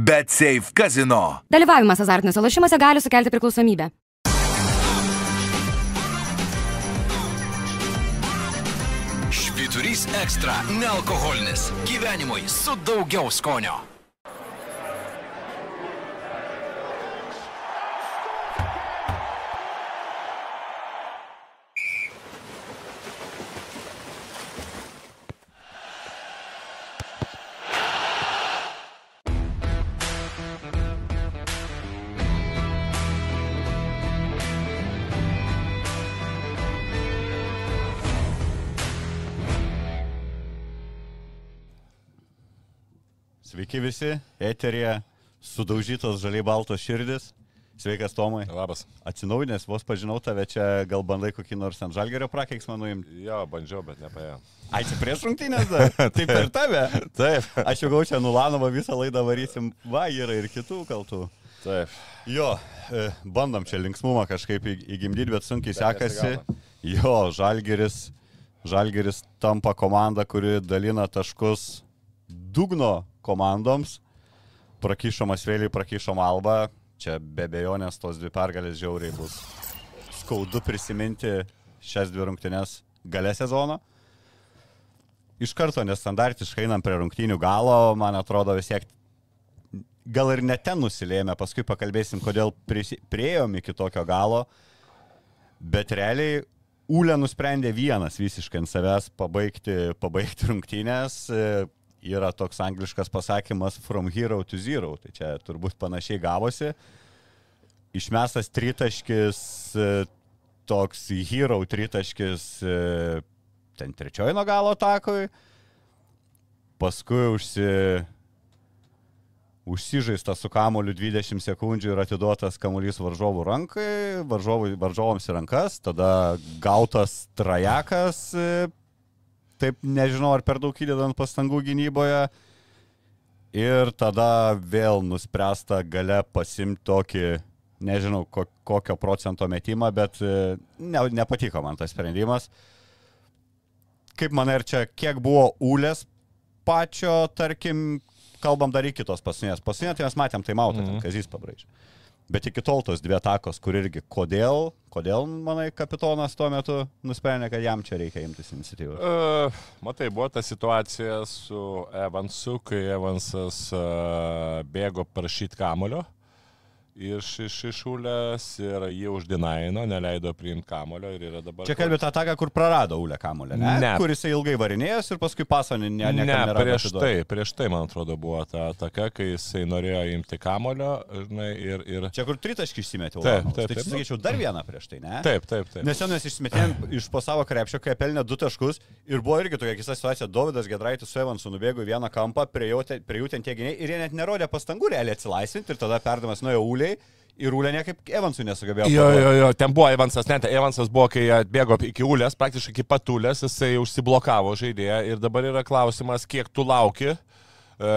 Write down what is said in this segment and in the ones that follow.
Bet Safe Casino. Dalyvavimas azartiniuose lošimuose gali sukelti priklausomybę. Švyturys ekstra - nealkoholinis. Gyvenimui su daugiau skonio. Sveiki visi, eterija, sudaužytos žaliai baltos širdis. Sveikas Tomai. Labas. Atsinaujinęs, vos pažinau tave čia, gal bandai kokį nors ant žalgerio prakeiksmą nuimti. Jo, bandžiau, bet nepaėjo. Ai, čia prieš rungtynės dar. Taip per tave. Taip. Aš jau gau čia Nulanovą visą laidą varysim. Va, yra ir kitų kaltų. Taip. Jo, e, bandom čia linksmumą kažkaip įgimdyti, bet sunkiai Bet sekasi. nesigauna. Jo, žalgeris. Žalgeris tampa komanda, kuri dalina taškus dugno komandoms. Prakyšomas vėliai, prakyšom alba. Čia be bejonės tos dvi pergalės žiauriai bus skaudu prisiminti šias dvi rungtynes gale sezono. Iš karto nestandartiškai einam prie rungtynių galo, man atrodo vis tiek gal ir net ten nusilėmė, paskui pakalbėsim, kodėl priejom iki tokio galo, bet realiai Ūlė nusprendė vienas visiškai ant savęs pabaigti, pabaigti rungtynės. Yra toks angliškas pasakymas from hero to zero, tai čia turbūt panašiai gavosi. Išmestas tritaškis, e, toks hero tritaškis e, ten trečiojo nuo galo takui, paskui užsi, užsižaista su kamoliu 20 sekundžių ir atiduotas kamuolys varžovų rankai, varžovų, varžovams į rankas, tada gautas trajekas, e, taip nežinau ar per daug įdedant pastangų gynyboje. Ir tada vėl nuspręsta gale pasimti tokį, nežinau ko, kokio procento metimą, bet e, ne, nepatiko man tas sprendimas. Kaip manai, ar čia kiek buvo ūlės pačio, tarkim, kalbam dar iki tos paskutinės. Paskutinė tai mes matėm, tai mautą, mm -hmm. kazys pabraižė. Bet iki tol tos dvi atakos, kur irgi kodėl, kodėl, manai, kapitonas tuo metu nusprendė, kad jam čia reikia imtis iniciatyvos. Uh, matai, buvo ta situacija su Evansu, kai Evansas uh, bėgo prašyti kamulio iš, iš išūlės ir jį uždinaino, neleido priimti kamulio ir yra dabar... Čia kalbė tą ataką, kur prarado Ule kamulę, ne? Ne. Kur jisai ilgai varinėjęs ir paskui pasonį ne, Ne, ne, ne prieš tai, prieš tai, man atrodo, buvo ta ataka, kai jisai norėjo imti kamulio žinai, ir... ir... Čia kur tritaškį išsimetė. Taip, Ulanovas. taip, Tai čia taip. sakyčiau dar vieną prieš tai, ne? Taip, taip, taip. Nes ten mes išsimetėm iš po savo krepšio, kai pelnė du taškus ir buvo irgi tokia keista situacija. Dovydas Gedraitis su Evansu nubėgo į vieną kampą, prie jų ten tie gyniai ir jie net nerodė pastangų realiai atsilaisvinti ir tada perdamas nuėjo Uliai ir Ulė niekaip Evansui nesugebėjo. Jo, jo, jo, ten buvo Evansas, net Evansas buvo, kai atbėgo iki Ulės, praktiškai iki patulės, jisai užsiblokavo žaidėją ir dabar yra klausimas, kiek tu lauki. E,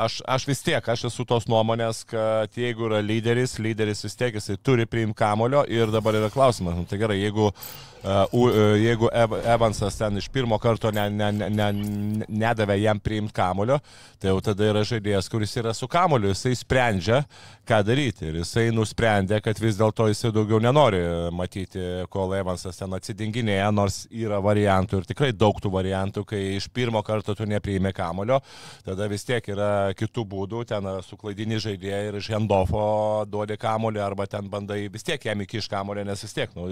Aš, aš vis tiek, aš esu tos nuomonės, kad jeigu yra lyderis, lyderis vis tiek jisai turi priimti kamulio ir dabar yra klausimas, nu, tai gerai, jeigu, uh, jeigu Ev- Evansas ten iš pirmo karto ne, ne, ne, ne, nedavė jam priimti kamulio, tai jau tada yra žaidėjas, kuris yra su kamuliu, jisai sprendžia, ką daryti. Ir jisai nusprendė, kad vis dėlto jisai daugiau nenori matyti, kol Evansas ten atsidinginėja, nors yra variantų ir tikrai daug tų variantų, kai iš pirmo karto tu nepriimi kamulio, tada vis tiek yra kitų būdų, ten suklaidini žaidėją ir iš handofo duodi kamulį arba ten bandai vis tiek jam iki iš kamulio, nes vis tiek, nu,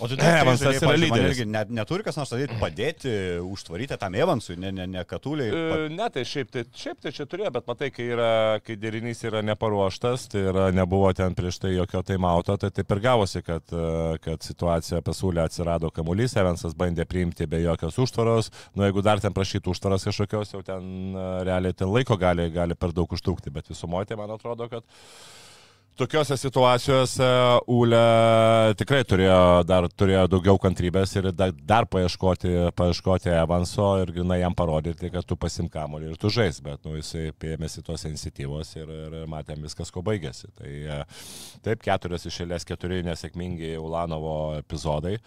O tu Evansas yra lyderis. irgi Net, neturi kas nors daryti, padėti, užtvaryti tam Evansui, ne, ne, ne Katuliai. E, Ne, tai šiaip, tai šiaip tai čia turėjo, bet matai, kai, yra, kai derinys yra neparuoštas, tai yra, nebuvo ten prieš tai jokio taimauto, tai taip ir gavosi, kad, e, kad situacija pasūlė atsirado kamuolys, Evansas bandė priimti be jokios užtvaros, nu jeigu dar ten prašytų užtvaros kažkokios, jau ten e, realiai ten laiko gali, gali per daug užtrukti, bet visumoje tai man atrodo, kad Tokiuose situacijose Ūlė tikrai turėjo dar turėjo daugiau kantrybės ir dar, dar paieškoti, paieškoti Evanso ir grinai jam parodyti, kad tu pasim kamuolį ir tu žais, bet nu, jisai pėmėsi tos iniciatyvos ir, ir matėm viskas, ko baigėsi. Tai e, taip, keturios išėlės, keturi nesėkmingi Ulanovo epizodai.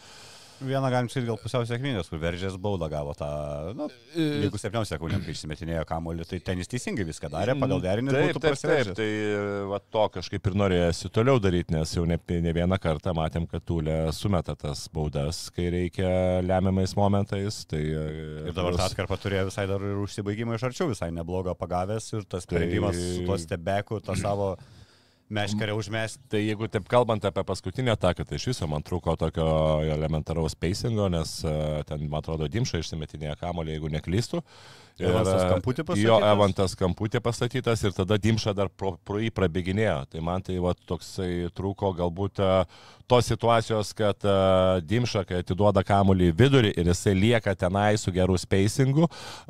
Vieną galim sakyti gal pusiau sėkmingas, kur veržės baudą gavo tą, nu, jeigu 7 sekundėm, kai išsimetinėjo kamuolį, tai ten jis teisingai viską darė, pagal derinį Taip, taip, taip, tai va, to kažkaip ir norėjusi toliau daryti, nes jau ne, ne vieną kartą matėm, kad Tulė sumeta tas baudas, kai reikia lemiamais momentais. Tai, Ir dabar tą atkarpą turėjo visai dar ir užsibaigimą iš arčiau, visai neblogą pagavęs ir tas sprendimas Tai- su tuo stebeku, tą savo meškerę užmesti. Tai jeigu taip kalbant apie paskutinį ataką, tai iš viso man trūko tokio elementaraus pacingo, nes uh, ten, man atrodo, Dimša išsimetinėjo kamolį, jeigu neklystu. Evansas e, kamputį pastatytas? Jo, Evantas kamputį pastatytas ir tada Dimša dar pro, pro jį prabėginėjo. Tai man tai va, toksai trūko galbūt uh, tos situacijos, kad uh, Dimša, kai atiduoda kamolį į vidurį ir jisai lieka tenai su geru spacingu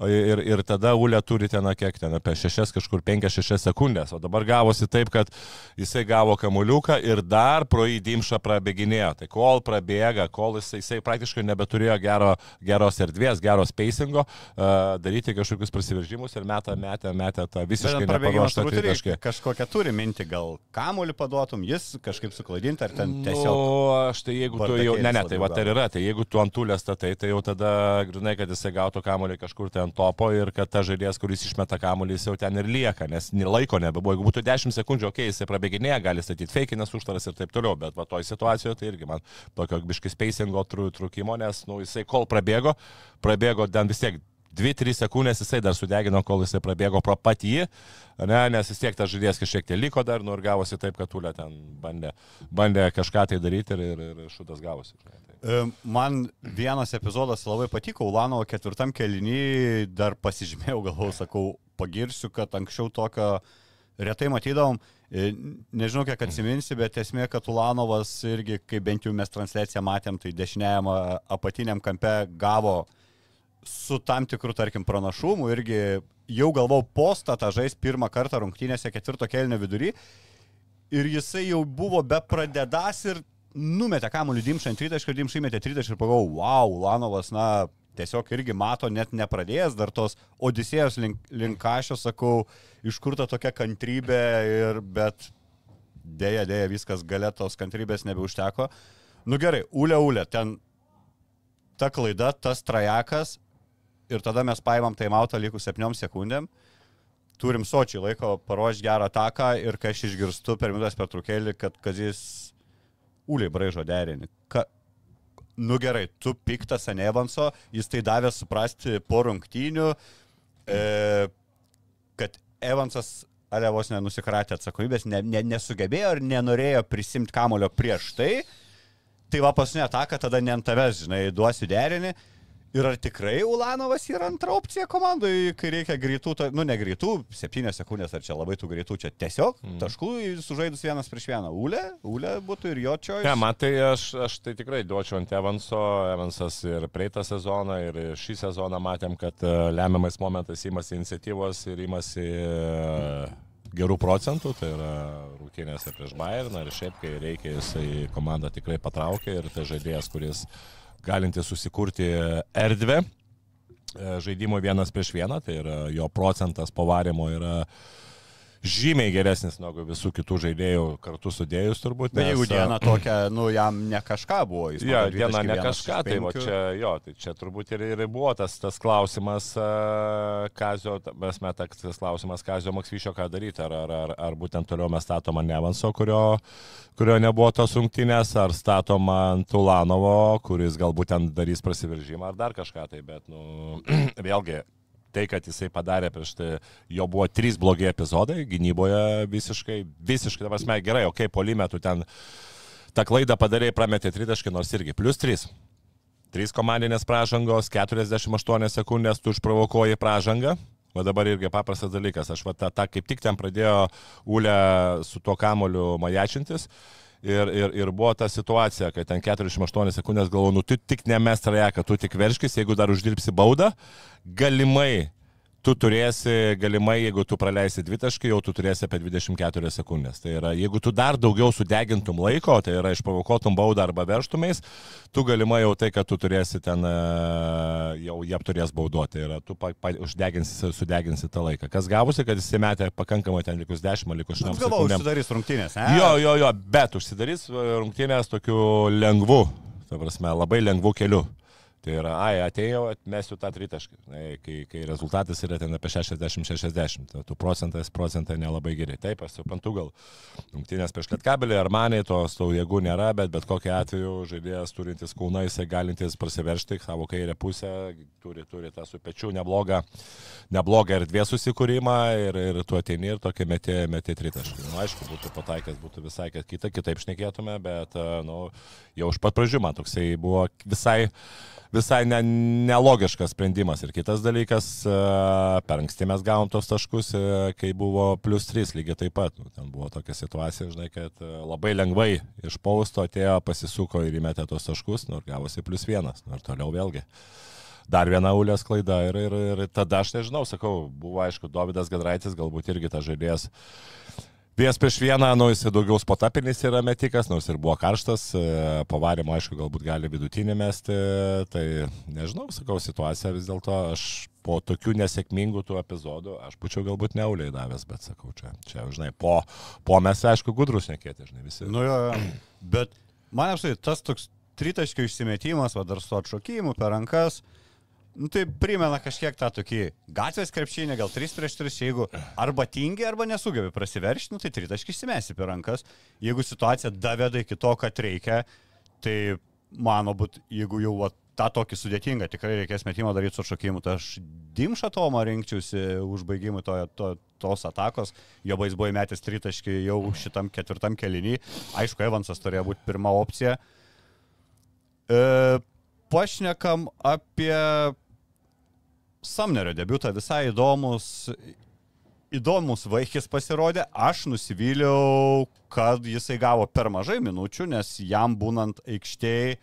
ir, ir tada Ulė turi ten, kiek ten, apie 6, kažkur 5-6 sekundės. O dabar gavosi taip, kad jisai gavo kamuliuką ir dar pro jį Dimša prabėginėjo. Tai kol prabėga, kol jisai, jisai praktiškai nebeturėjo gero, geros erdvės, gero spacingo, uh, daryti kažkokius prasiveržimus ir metą, metę, metę tą visiškai neparuoštą tritaškį. kažkokią turi mintį, gal kamuolį paduotum, jis kažkaip suklaidinti ar ten tiesiog. Nu, aš tai jeigu tu jau, ne, ne, tai va tai yra, tai jeigu tu ant tulės statai, tai jau tada grinai, kad jisai gautų kamuolį kažkur ten topo ir kad ta žaidėjas, kuris išmeta kamuolį, jis jau ten ir lieka, nes laiko nebebuvo. Jeigu būtų 10 sekundžių, okei, okay, jisai prabėginėja, gali statyti feikinės užtaras ir taip toliau, bet va toj situacijoje tai irgi man tokio biškis spacingo tru- trūkimo, nes, nu, jisai kol prabėgo, prabėgo ten vis tiek 2-3 sekundės jisai dar sudegino, kol jisai prabėgo pro pat jį, ne, nes vis tiek tas žaidėjas kažkiek tai liko dar, nu ir gavosi taip, kad Tulė ten bandė, bandė kažką tai daryti ir, ir, ir šutas gavosi. tai. E, Man vienas epizodas labai patiko, Ulanovo ketvirtam kelinį dar pasižymėjau, galvau, sakau, pagirsiu, kad anksčiau tokio retai matydavom. E, Nežinau, kiek atsiminsi, bet esmė, kad Ulanovas irgi, kai bent jau mes transliaciją matėm, tai dešiniajam a, apatiniam kampe gavo su tam tikru, tarkim, pranašumu irgi jau galvau postą tą žais pirmą kartą rungtynėse ketvirto kelnio vidury ir jisai jau buvo be pradedas ir numetė kamuolį Dimšą ant tritaškio ir Dimšai metė tritaškį ir pagalvojau, wow, Lanovas, na, tiesiog irgi mato, net nepradėjęs dar tos Odisėjos link, link kažio, sakau, iš kur ta tokia kantrybė ir bet dėja, dėja, viskas gale tos kantrybės nebeužteko. Nu gerai, ulė, ulė, ten ta klaida, tas trajekas ir tada mes paimam taimautą likus 7 sekundėm. Turim sočiai laiko paruošti gerą ataką ir kai aš išgirstu per minutės per trukėlį, kad Kazis Uliai braižo derinį. Ka... Nu gerai, tu piktas ant Evanso, jis tai davė suprasti po rungtynių, e, kad Evansas ale vos nenusikratė atsakomybės, ne, ne, nesugebėjo ir nenorėjo prisimti kamulio prieš tai. Tai va paskutinė ataka, tada ne ant tavęs, žinai, duosiu derinį. Ir ar tikrai Ulanovas yra antra opcija komandai, kai reikia greitų, nu ne greitų, septynės sekundės ar čia labai tų greitų, čia tiesiog mm. taškų sužaidus vienas prieš vieną. Ule, Ule būtų ir jo čia. Ne, man tai aš, aš tai tikrai duočiau ant Evanso. Evansas ir praeitą sezoną, ir šį sezoną matėm, kad e, lemiamais momentais įmasi iniciatyvos ir įmasi e, gerų procentų, tai yra rūtynėse prieš Bayerną ir šiaip, kai reikia, jisai komandą tikrai patraukia ir tai žaidėjas, kuris galinti susikurti erdvę. E, žaidimo vienas prieš vieną, tai yra jo procentas pavarimo yra žymiai geresnis negu visų kitų žaidėjų kartu sudėjus turbūt. Bet jeigu nes, diena tokia, nu jam ne kažką buvo, jis matau, diena ne 21 kažką, tai va 5. čia, jo, tai čia turbūt ir, ir buvo tas, tas klausimas, uh, Kazio, mes metak, tas klausimas Kazio Maksvyšio, ką daryti, ar, ar, ar, ar būtent toliau mes statom ant Nevanso, kurio, kurio nebuvo tos rungtynės, ar statom ant Tulanovo, kuris galbūt ten darys prasiveržimą, ar dar kažką tai, bet, nu, vėlgi, tai, kad jisai padarė prieš tai, jo buvo trys blogi epizodai, gynyboje visiškai, visiškai, ta prasme, gerai, okei, okay, polimetų ten tą klaidą padarė, prametė tritaškį, nors irgi plus 3. 3 komandinės pražangos, 48 sekundės tu išprovokuoji pražangą. O dabar irgi paprastas dalykas. Aš va tą, tą kaip tik ten pradėjo Ulė su tuo kamoliu majačintis. Ir, ir, ir buvo ta situacija, kad ten 48 sekundės galvoju, nu tu tik nemes trajeką, tu tik verškis, jeigu dar uždirbsi baudą, galimai tu turėsi, galimai, jeigu tu praleisi dvitaškį, jau tu turėsi apie 24 sekundės. Tai yra, jeigu tu dar daugiau sudegintum laiko, tai yra išprovokuotum baudą arba verštumais, tu galimai jau tai, kad tu turėsi ten, e, jau jie turės bauduoti. Tai yra, tu pa, pa, uždeginsi, sudeginsi tą laiką. Kas gavosi, kad jis įmetė pakankamai ten likus 10, likus 8 Galvoju, sekundėm. užsidarys rungtynės. Ne? Jo, jo, jo, bet užsidarys e, rungtynės tokiu lengvu ta prasme, labai lengvu keliu. Tai yra, ai, atėjau, atmesiu tą tritaškį, kai, kai rezultatas yra ten apie 60-60, tai tų procentas, procentai nelabai geri. Taip, aš suprantu, gal rungtynės prieš lietkabelį ar maniai, tos tau jėgų nėra, bet bet kokiu atveju žaidėjas turintis kūną, jisai galintis prasiveršti savo kairę pusę, turi, turi tą su pečiu neblogą, neblogą erdvės susikūrimą ir, ir tu ateini ir tokia metė, metė tritaškį. Nu, aišku, būtų pataikęs, būtų visai kita, kitaip šnekėtume, bet, nu, jau iš pat pradžių man toksai buvo visai visai ne, nelogiškas sprendimas. Ir kitas dalykas, e, per anksti mes gavom tos taškus, e, kai buvo plus 3 lygiai taip pat. Nu, ten buvo tokia situacija, žinai, kad e, labai lengvai iš pausto atėjo, pasisuko ir įmetė tos taškus, nors gavosi plus 1. Nu, ir toliau vėlgi dar viena ulės klaida ir, ir, ir tada aš nežinau, sakau, buvo aišku, Davidas Gadraitis galbūt irgi tas žaidėjas Vienas prieš vieną, nu, jis daugiau spotapinis yra metikas, nors ir buvo karštas, e, pavarimo, aišku, galbūt gali vidutinį mesti, tai nežinau, sakau, situacija vis dėlto, aš po tokių nesėkmingų tų epizodų, aš būčiau galbūt neuliai davęs, bet sakau, čia, čia žinai, po, po mes, aišku, gudrus nekėtė, žinai, visi. Nu jo, bet man apštai tas toks tritaškio išsimetimas, va dar su atšokimu per rankas, Nu, tai primena kažkiek tą tokį gatvės krepšinį, gal 3 prieš 3, jeigu arba tingi, arba nesugebi prasiveršti, nu, tai tritaškis įsimesi per rankas. Jeigu situacija daveda iki to, kad reikia, tai mano būt, jeigu jau va, tą tokį sudėtingą tikrai reikės metimo daryti su šokimu, tai aš Dimšą Tomą rinkčiausi užbaigimui to, to, tos atakos, jo bais buvo įmetęs tritaškį jau šitam ketvirtam kelinį, aišku, Evansas turėjo būti pirma opcija. E, pašnekam apie Samnerio debutą visai įdomus, įdomus vaikis pasirodė. Aš nusivyliau, kad jisai gavo per mažai minučių, nes jam būnant aikštėje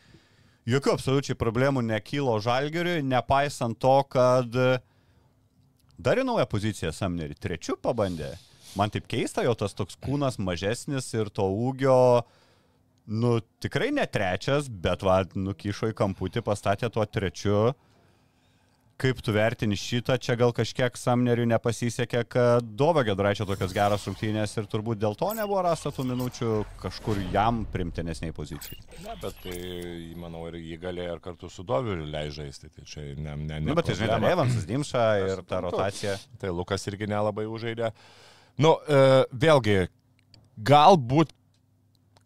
jokių absoliučiai problemų nekylo žalgeriui, nepaisant to, kad dar į naują poziciją Samnerį trečių pabandė. Man taip keista, jo tas toks kūnas mažesnis ir to ūgio, nu tikrai ne trečias, bet vad, nukišo į kamputį, pastatė tuo trečiu. Kaip tu vertini šitą, čia gal kažkiek Samneriui nepasisekė, kad Dovė Gedraičio tokios geros rungtynės ir turbūt dėl to nebuvo rasta tų minučių kažkur jam primtinesniai pozicijai. Na, bet tai, manau, ir jį galėjo ir kartu su Doviu leidžia žaisti. Tai čia ne, ne, ne. Nu, bet tai žinai, dar Evansas Dimša ir ta rotacija. Tai Lukas irgi nelabai užaidė. Nu, e, vėlgi, galbūt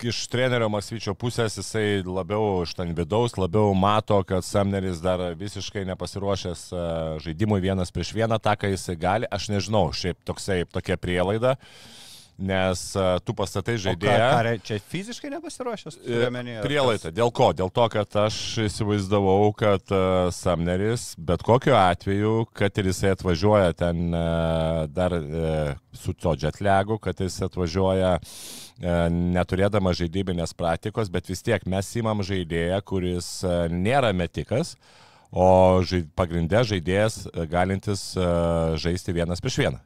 iš trenerio Masvyčio pusės jisai labiau iš ten vidaus, labiau mato, kad Samneris dar visiškai nepasiruošęs e, žaidimui vienas prieš vieną, tą, ką jisai gali. Aš nežinau, šiaip toksai, tokia prielaida. Nes uh, tu pastatai žaidėją. Ką, čia fiziškai nepasiruošęs? E, prielaida. Dėl ko? Dėl to, kad aš įsivaizdavau, kad uh, Samneris bet kokiu atveju, kad ir jisai atvažiuoja ten uh, dar uh, su to jetlegu, kad jis atvažiuoja E, neturėdama žaidybinės praktikos, bet vis tiek mes įmam žaidėją, kuris e, nėra metikas, o žaid, pagrindė žaidėjas e, galintis žaisti vienas prieš vieną.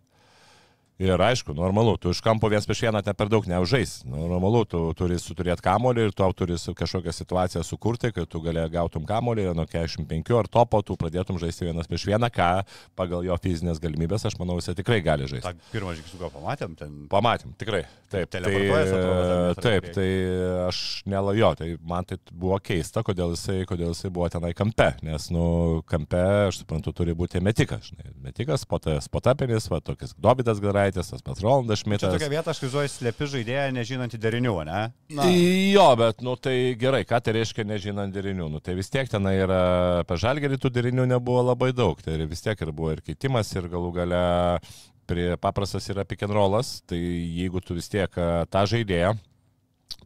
Ir aišku, normalu, tu iš kampo vienas prieš vieną ten per daug neužžais. Nu, normalu, tu turi suturėti kamolį ir tu turi kažkokią situaciją sukurti, kad tu galėjai gautum kamolį ir nuo 45 ar topo tu pradėtum žaisti vienas prieš vieną, ką pagal jo fizinės galimybės, aš manau, jisai tikrai gali žaisti. Ta pirmą žingsnį gal pamatėm ten. Pamatėm, tikrai. Taip, tai, atrodo, taip, tai aš nelajo, tai man tai buvo keista, kodėl jisai, kodėl jisai buvo tenai kampe, nes, nu, kampe, aš suprantu, turi būti metikas. Žinai. Metikas, spotapinis, va, tokias Dobidas Garai Žemaitės, tas pats Rolandas Šmitas. Čia tokia vieta, aš vizuoju, slepi žaidėją, nežinant derinių, ne? Na. Jo, bet, nu tai gerai, ką tai reiškia nežinant derinių? Nu tai vis tiek ten yra, apie žalgerį tų derinių nebuvo labai daug, tai vis tiek ir buvo ir keitimas, ir galų gale prie paprastas yra pick and rollas, tai jeigu tu vis tiek tą žaidėją,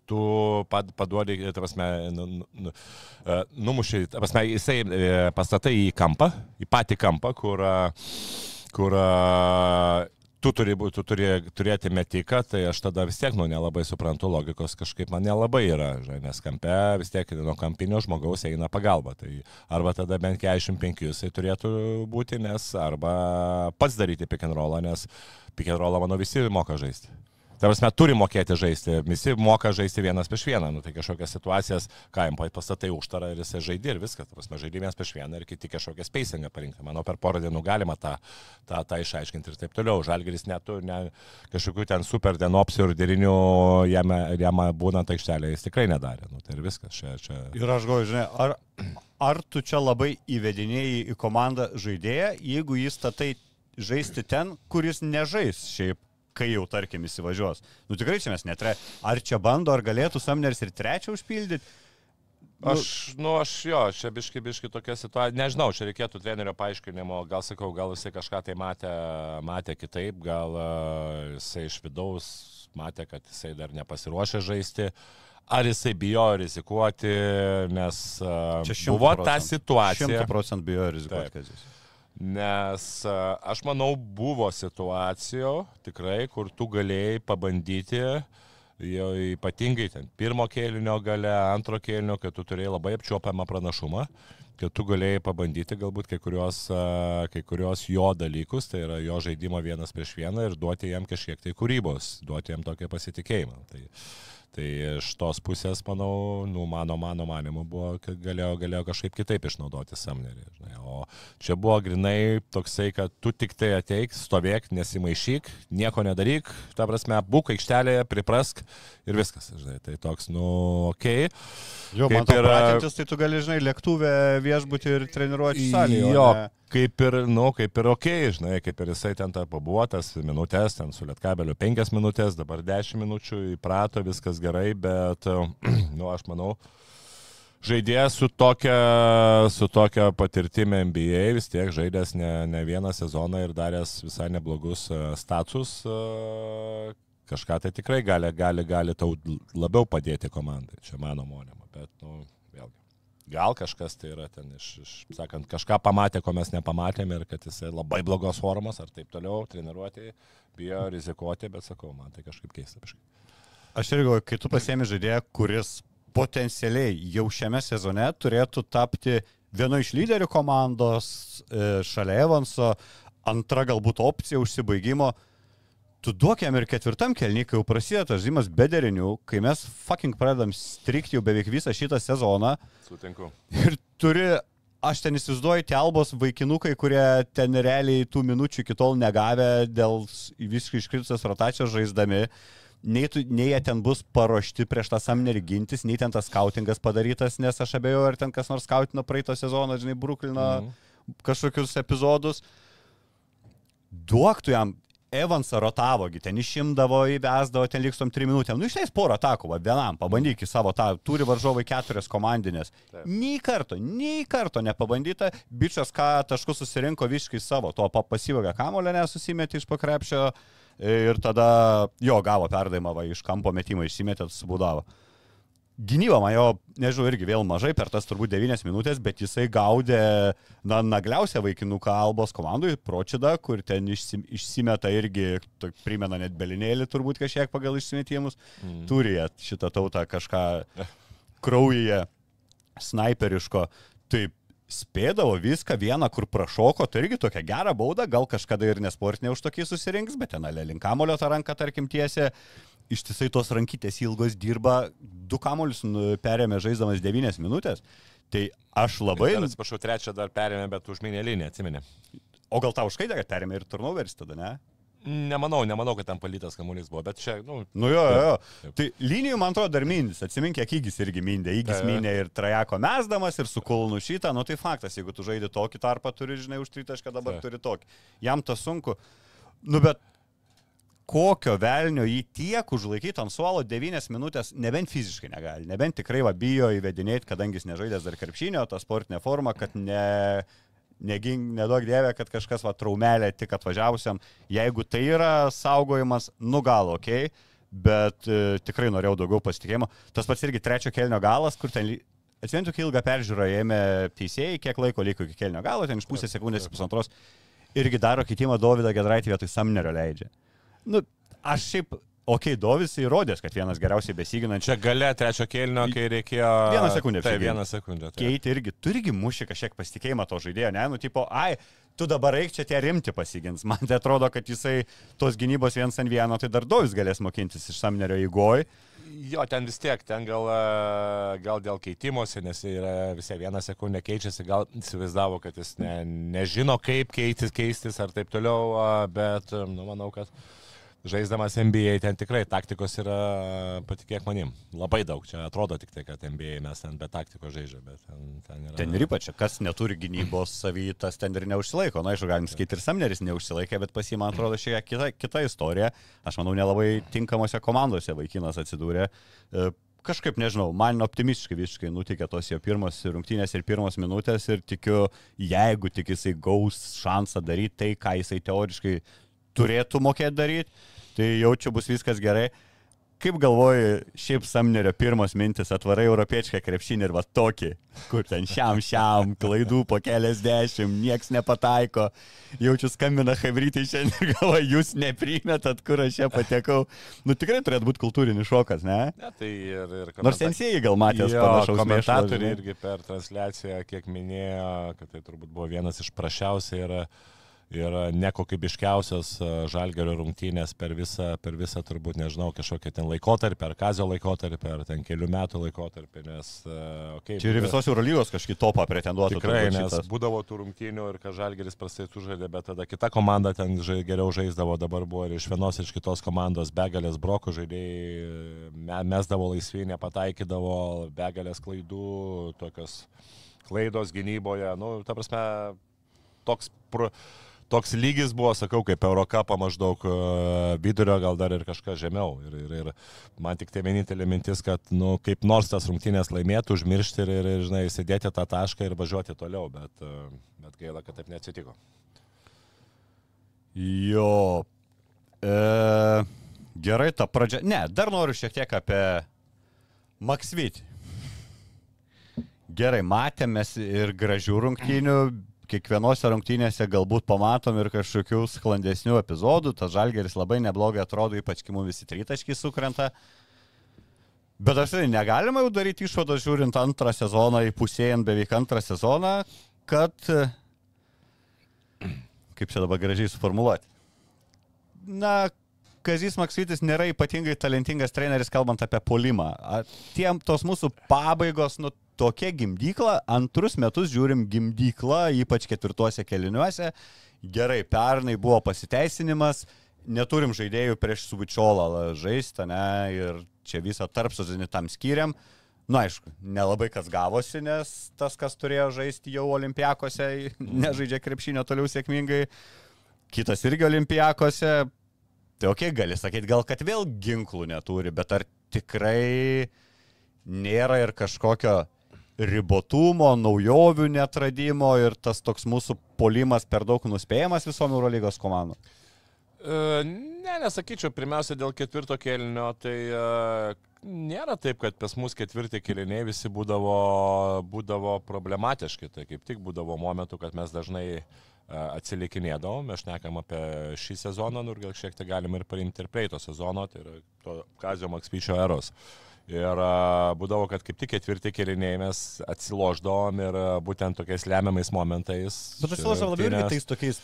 tu pad, paduodi, prasme, nu, nu, numušiai, prasme, jisai e, pastatai į kampą, į patį kampą, kur, kur tu turi, tu turi turėti metiką, tai aš tada vis tiek, nu, nelabai suprantu logikos, kažkaip man nelabai yra, žinai, nes kampe vis tiek nuo kampinio žmogaus eina pagalba. Tai arba tada bent 45 jisai turėtų būti, nes arba pats daryti pick and rollą, nes pick and rollą, manau, visi moka žaisti. Prasme, turi mokėti žaisti. Visi moka žaisti vienas prieš vieną. Nu, tai kažkokias situacijas, ką jam pastatai užtarą ir jisai žaidė ir viskas. Prasme, žaidė vienas prieš vieną ir kiti kažkokią spacingą parinkti. Manau, per porą dienų galima tą, tą, tą išaiškinti ir taip toliau. Žalgeris netu, ne, kažkokių ten super ten opcijų ir derinių jame, jame būnant aikštelė jis tikrai nedarė. Nu, tai ir viskas. Čia, čia... Ir aš galvoju, žinai, ar, ar tu čia labai įvedinėjai į komandą žaidėją, jeigu jis statai žaisti ten, kuris nežais šiaip kai jau, tarkim, įsivažiuos. Nu tikrai čia mes netre. Ar čia bando, ar galėtų Samneris ir trečią užpildyti? Aš, nu, aš jo, čia biški, biški tokia situacija, nežinau, čia reikėtų trenerio paaiškinimo, gal sakau, gal jisai kažką tai matė, matė kitaip, gal uh, jisai iš vidaus matė, kad jisai dar nepasiruošė žaisti, ar jisai bijo rizikuoti, nes uh, Čia buvo 100%. ta situacija. 100 procentų bijo rizikuoti, kad jis. Nes aš manau, buvo situacijų tikrai, kur tu galėjai pabandyti, jau ypatingai ten pirmo kėlinio gale, antro kėlinio, kad tu turėjai labai apčiuopiamą pranašumą, kad tu galėjai pabandyti galbūt kai kurios, kai kurios jo dalykus, tai yra jo žaidimo vienas prieš vieną ir duoti jam kažkiek tai kūrybos, duoti jam tokią pasitikėjimą. Tai, Tai iš tos pusės, manau, nu, mano, mano manimu buvo, kad galėjo, galėjo kažkaip kitaip išnaudoti Samnerį. Žinai. O čia buvo grinai toksai, kad tu tik tai ateik, stovėk, nesimaišyk, nieko nedaryk, ta prasme, būk aikštelėje, priprask ir viskas. Žinai. Tai toks, nu, okei. Okay. Jo, Kaip man ir, pratintis, tai tu gali, žinai, lėktuvę viešbutį ir treniruoti salėje. Jo, ne- kaip ir, nu, kaip ir ok, žinai, kaip ir jisai ten tą pabuotas minutės, ten su lietkabeliu penkias minutės, dabar dešimt minučių, įprato, viskas gerai, bet, nu, aš manau, žaidėjas su tokia, su tokia patirtimi NBA vis tiek žaidęs ne, ne vieną sezoną ir daręs visai neblogus e, status, e, kažką tai tikrai gali, gali, gali tau labiau padėti komandai, čia mano monima, bet, nu, vėlgi. Gal kažkas tai yra ten iš, iš, sakant, kažką pamatė, ko mes nepamatėme ir kad jisai labai blogos formos ar taip toliau, treniruoti, bijo rizikuoti, bet sakau, man tai kažkaip keista. Kažkaip. Aš irgi galvoju, kai tu pasiemi žaidėją, kuris potencialiai jau šiame sezone turėtų tapti vienu iš lyderių komandos, e, šalia Evanso, antra galbūt opcija užsibaigimo, tu duok jam ir ketvirtam kelniui, kai jau prasideda tas žymas be derinių, kai mes fucking pradedam strikti jau beveik visą šitą sezoną Sutinku. ir turi, aš ten įsivaizduoju, tie albos vaikinukai, kurie ten realiai tų minučių iki tol negavę dėl visiškai iškritusios rotacijos žaisdami. Nei, tu, nei jie ten bus paruošti prieš tą samnerį gintis, nei ten tas skautingas padarytas, nes aš abejoju, ar ten kas nors skautino praeito sezono, žinai, Bruklino Mhm. kažkokius epizodus. Duok tu jam, Evansą rotavogi, ten išimdavo, įvesdavo, ten likstom 3 minutėm. Nu, išleis porą atakų, va, vienam, pabandyk į savo tą, turi varžovai keturias komandinės. Nei karto, nei karto nepabandyta, bičias ką taškus susirinko visiškai savo, to pa- pasivogė kamulę, nesusimetė iš pakrepšio ir tada jo gavo perdavimą, va, iš kampo metimą išsimetė, subudavo. Gynyba man jo, nežinau, irgi vėl mažai per tas turbūt 9 minutės, bet jisai gaudė, na, nagliausią vaikinų kalbos komandui, Pročida, kur ten išsim, išsimeta irgi, to, primena net belinėlį turbūt kažkiek pagal išsimetimus, mm. turi šitą tautą kažką kraujyje snaiperiško. Taip, spėdavo viską, vieną, kur prašoko, tai irgi tokia gera bauda, gal kažkada ir nesportinė už tokį susirinks, bet ten ale link kamulio tą ranką, tarkim, tiesia. Ištisai tos rankytės ilgos dirba, du kamuolius nu, perėmė žaisdamas 9 minutės. Tai aš labai... Dar, atsiprašau, trečią dar perėmė, bet užminė liniją, atsiminė. O gal tau užkaitė, kad perėmė ir turnoveris tada, ne? Nemanau, nemanau, kad ten palytas kamuolys buvo, bet čia, nu, Nu jo, jo, jo. Tai linijų, man atrodo, dar mindys. Atsimink, kiek įgis irgi mindė. Įgis mindė ir trajako mesdamas, ir su kulnu šitą. Nu tai faktas, jeigu tu žaidži tokį tarpą, turi, žinai, už tritašką dabar Taip. turi tokį. Jam tas sunku. Nu bet kokio velnio jį tiek užlaikyti ant suolo 9 minutės, nebent fiziškai negali, nebent tikrai va bijo įvedinėti, kadangi jis nežaidęs dar krepšinio, tą sportinę formą, kad ne, negink, nedaug dievė, kad kažkas va traumelė tik atvažiavusiam. Jeigu tai yra saugojimas, nu gal ok, bet e, tikrai norėjau daugiau pasitikėjimo. Tas pats irgi trečio kelnio galas, kur ten... Atsimintų, kai ilgą peržiūrą ėmė teisėjai, kiek laiko liko iki kelnio galo, ten iš pusės sekundės, pusantros. Irgi daro kitimą Dovydą Gedraitį vietoj Samnerio leidžia. Nu, aš šiaip okei, okay, Dovis įrodęs, kad vienas geriausiai besiginančių. Čia gale trečio kėlinio, kai reikėjo... Vieną sekundę Tai apsigint. vieną sekundę. taip. Keiti irgi turigi mušti kažkiek pasitikėjimą to žaidėjo, ne, nu tipo, ai, tu dabar eik čia tie rimti pasigins. Man tai atrodo, kad jisai tos gynybos viens ant vieno, tai dar Dovis galės mokintis iš Samnerio įgoj. Jo, ten vis tiek, ten gal, e, gal dėl keitimosi, nes yra visai vieną sekundę keičiasi, gal įsivaizdavo, kad jis ne, nežino, kaip keistis, keistis ar taip toliau, a, bet, e, nu, manau, kad žaisdamas NBA ten tikrai taktikos yra, patikėk manim, labai daug. Čia atrodo tik tai, kad NBA mes ten be taktikos žaidžia, bet ten, ten yra. Ten ir ypač, kas neturi gynybos savytas, ten ir neužsilaiko. Na, aišku, galim sakyti, ir Samneris neužsilaikė, bet pas jį, man atrodo, šiek tiek kita, kita istorija. Aš manau, nelabai tinkamose komandose vaikinas atsidūrė. E, Kažkaip, nežinau, man optimistiškai visiškai nutikė tos jo pirmos rungtynės ir pirmos minutės ir tikiu, jeigu tik jisai gaus šansą daryti tai, ką jisai teoriškai turėtų mokėti daryti, tai jaučiu bus viskas gerai. Kaip galvoji, šiaip Samnerio pirmos mintis atvarai europiečką krepšinį ir va tokį, kur ten šiam šiam, klaidų po keliasdešimt, nieks nepataiko. Jaučiu skambina Hebrytai šiandien ir galvoju, jūs neprimėtat, kur aš čia patekau. Nu tikrai turėtų būti kultūrinis šokas, ne? Ne, tai ir, ir Nors sensėjai gal Jo, panašaus žinai. irgi per transliaciją, kiek minėjo, kad tai turbūt buvo vienas iš prašiausiai ir, ir nekokybiškiausias e, žalgerio rungtynės per visą, per visą turbūt, nežinau, kažkokią ten laikotarpį, ar kazio laikotarpį, ar ten kelių metų laikotarpį, nes, e, okei. Čia ir visos Eurolygos kažkokį topą pretenduotų. Tikrai, nes šitas. būdavo tų rungtynių ir kad Žalgeris prastai sužaidė, bet tada kita komanda ten žai, geriau žaisdavo, dabar buvo ir iš vienos ir iš kitos komandos begalės brokų žaidėjai, me, mesdavo laisvį, nepataikydavo, begalės klaidų, tokios klaidos gynyboje, nu, ta prasme, toks, pro, toks lygis buvo, sakau, kaip Eurocapą maždaug e, vidurio, gal dar ir kažką žemiau. Ir, ir, ir man tik tai vienintelė mintis, kad, nu, kaip nors tas rungtynės laimėtų, užmiršti ir, ir, ir žinai, sėdėti tą tašką ir važiuoti toliau, bet, e, bet gaila, kad taip neatsitiko. Jo. E, gerai, ta pradžia. Ne, dar noriu šiek tiek apie Maksvitį. Gerai, matėmės ir gražių rungtynių. Kiekvienose rungtynėse galbūt pamatom ir kažkokių sklandesnių epizodų. Tas žalgeris labai neblogai atrodo, ypač kai mums visi tritaškiai sukrenta. Bet aš tai negalima jau daryti išvados žiūrint antrą sezoną, įpusėjant beveik antrą sezoną, kad kaip čia dabar gražiai suformuoluoti. Na, Kazis Maksytis nėra ypatingai talentingas treneris, kalbant apie polimą. Tiem tos mūsų pabaigos, nu, tokia gimdykla, antrus metus žiūrim gimdyklą, ypač ketvirtuose keliniuose. Gerai, pernai buvo pasiteisinimas, neturim žaidėjų prieš Suvičiolą žaisti, ne, ir čia visą tarpsodinį tam skiriam. Na, aišku, nelabai kas gavosi, nes tas, kas turėjo žaisti jau olimpiakose, nežaidžia krepšinio toliau sėkmingai. Kitas irgi olimpiakose. Tai ok, gali sakyti, gal kad vėl ginklų neturi, bet ar tikrai nėra ir kažkokio ribotumo, naujovių netradimo ir tas toks mūsų polimas per daug nuspėjamas visom Eurolygos komandom? E, Ne, nesakyčiau, pirmiausia dėl ketvirto kėlinio, tai e, nėra taip, kad pas mus ketvirti kėliniai visi būdavo, būdavo problematiški, tai kaip tik būdavo momentų, kad mes dažnai e, atsilikinėdavom, mes šnekam apie šį sezoną, nu ir gal šiek tiek galim ir paimti ir praeito sezono, tai yra to Kazio Makspyčio eros. Ir a, būdavo, kad kaip tik ketvirti kėliniai mes atsiloždavom ir būtent tokiais lemiamais momentais. Bet aš labiau irgi tais tokiais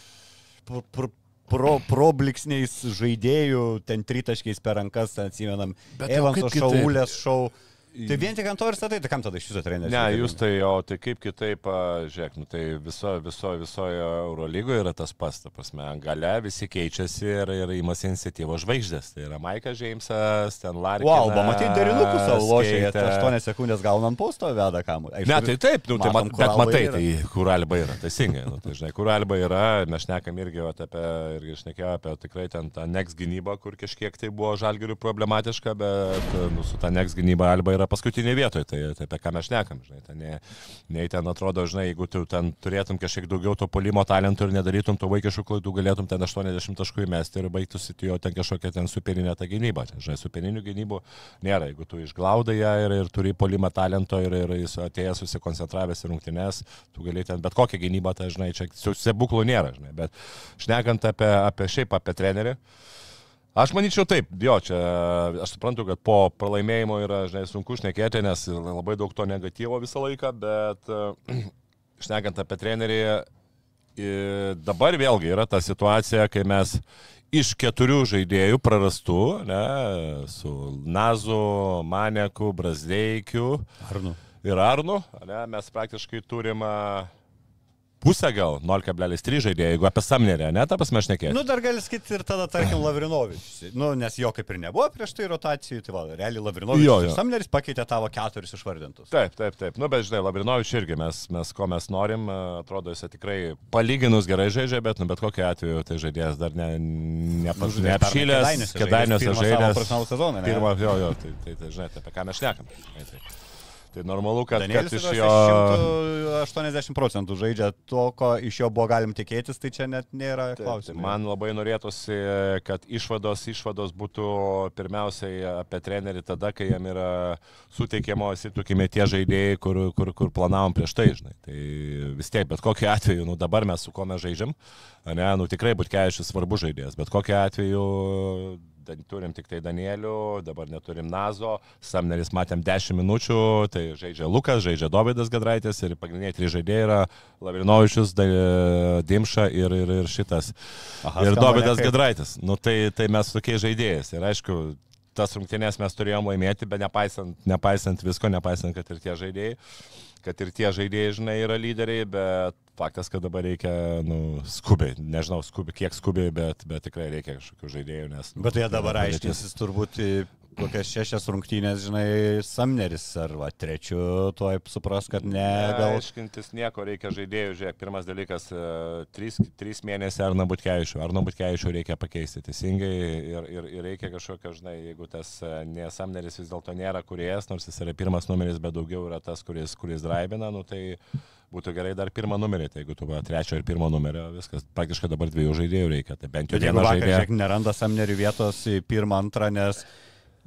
pr pr pro, probliksniais žaidėjų, ten tritaškiais per rankas, ten atsimenam, Evanso šaulės šau. Tai vien tik ant to ir statai, tai kam tada iš viso treneris? Ne, jūs tai, o tai kaip kitaip, žiūrėk, nu, tai viso, viso, visoje Eurolygoje yra tas pats, ta prasme, gale visi keičiasi ir, ir įmasi iniciatyvos žvaigždės. Tai yra Maikas Džeimsas, ten Larry. Wow, ba, matai, derinukų savo lošė, 8 sekundės gaunam posto veda kamuolį. Ne, tai taip, nu, tai matom, bet matai, yra. tai kur alba yra, teisingai. Nu, tai, žinai, kur alba yra, mes šnekam irgi apie, irgi šnekėjau apie tikrai ten tą next gynybą, kur kažkiek tai buvo žalgirių problematiška, bet nu, su ta next gynyba alba yra paskutinė vietoje, tai, tai apie ką mes šnekam, žinai. Ten, nei, nei ten atrodo, žinai, jeigu tu ten turėtum kažkiek daugiau to polimo talentų ir nedarytum to vaikiškų klaidų, galėtum ten 80 taškų įmesti ir baigtųsi jo ten kažkokia ten superinė ta gynyba. Ten, žinai, superininių gynybų nėra, jeigu tu išglaudai ją ir, ir turi polimą talento ir, ir jis atėjęs susikoncentravęs į rungtynes, tu gali ten bet kokią gynybą, tai žinai, čia stebuklų nėra, žinai, bet šnekant apie, apie šiaip apie trenerį. Aš manyčiau taip, jo, čia aš suprantu, kad po pralaimėjimo yra, žinai, sunku šnekėti, nes labai daug to negatyvo visą laiką, bet šnekant apie trenerį, dabar vėlgi yra ta situacija, kai mes iš keturių žaidėjų prarastų, ne, su Nazu, Maneku, Brazdeikiu Arnu. ir Arnu, ne, mes praktiškai turime pusę gal, 0,3 žaidėjų, jeigu apie Samnerį, ne, ta prasme aš nekėjau. Nu, dar gali sakyti ir tada, tarkim, Lavrinovičius. Nu, nes jo kaip ir nebuvo prieš tai rotacijų, tai va, realiai Lavrinovičius Jo, jo. Samneris pakeitė tavo keturis išvardintus. Taip, taip, taip. Nu, bet žinai, Labrinovičius irgi mes, mes ko mes norim, e, atrodo, jis tikrai palyginus gerai žaidžia, bet, nu, bet kokiu atveju tai žaidėjas dar ne, ne, Nu, žinai, neapšylęs, kedainiuose pirmą žaidėjas. profesionalų sezoną, ne? Pirmą, jo, jo, tai, tai, tai žinai, tai apie ką mes šnekam. Žinai, tai, tai normalu, kad, kad Danielis iš iš jo... 180 procentų žaidžia to, ko iš jo buvo galim tikėtis, tai čia net nėra klausimų. man labai norėtųsi, kad išvados, išvados būtų pirmiausiai apie trenerį tada, kai jam yra suteikiamos, įtukime, tie žaidėjai, kur, kur, kur planavom prieš tai, žinai. Tai vis tiek, bet kokiu atveju, nu dabar mes su kuo mes žaidžiam, ne, nu tikrai Butkevičius svarbus žaidėjas, bet kokiu atveju da- turim tik tai Danielių, dabar neturim Nazo, Samneris matėm 10 minučių, tai žaidžia Lukas, žaidžia Dovydas Gadraitis ir pagrindiniai trys žaidėjai yra Lavrinovičius, Dimša ir, ir, ir šitas. Aha, ir Dovydas nekaip. Gadraitis. Nu, tai, tai mes tokiais žaidėjais. Ir aišku, tas rungtynės mes turėjom laimėti, bet nepaisant, nepaisant visko, nepaisant, kad ir tie žaidėjai, kad ir tie žaidėjai, žinai, yra lyderiai, bet faktas, kad dabar reikia, nu, skubiai, nežinau, skubiai, kiek skubiai, bet, bet tikrai reikia kažkokių žaidėjų, nes... Bet tai dabar aiškinsis turbūt kokias šešias rungtynės, žinai, Samneris ar va, trečiu, tuoj supras, kad ne, gal... Aiškintis nieko reikia žaidėjų, žiūrėk, pirmas dalykas, e, trys, trys mėnesiai Arno Butkevičių, Arno Butkevičių reikia pakeisti teisingai ir, ir, ir reikia kažkokio, žinai, jeigu tas e, nesamneris vis dėlto nėra kuriejas, nors jis yra pirmas numeris, bet daugiau yra tas, kuris, kuris draibina, nu tai būtų gerai dar pirmą numerį, tai jeigu tu va, trečio ir pirmo numerio, viskas, praktiškai dabar dviejų žaidėjų reikia, tai bent jau vieną žaidėją. žiūrėk, neranda Samnerių vietos į pirmą, antrą, nes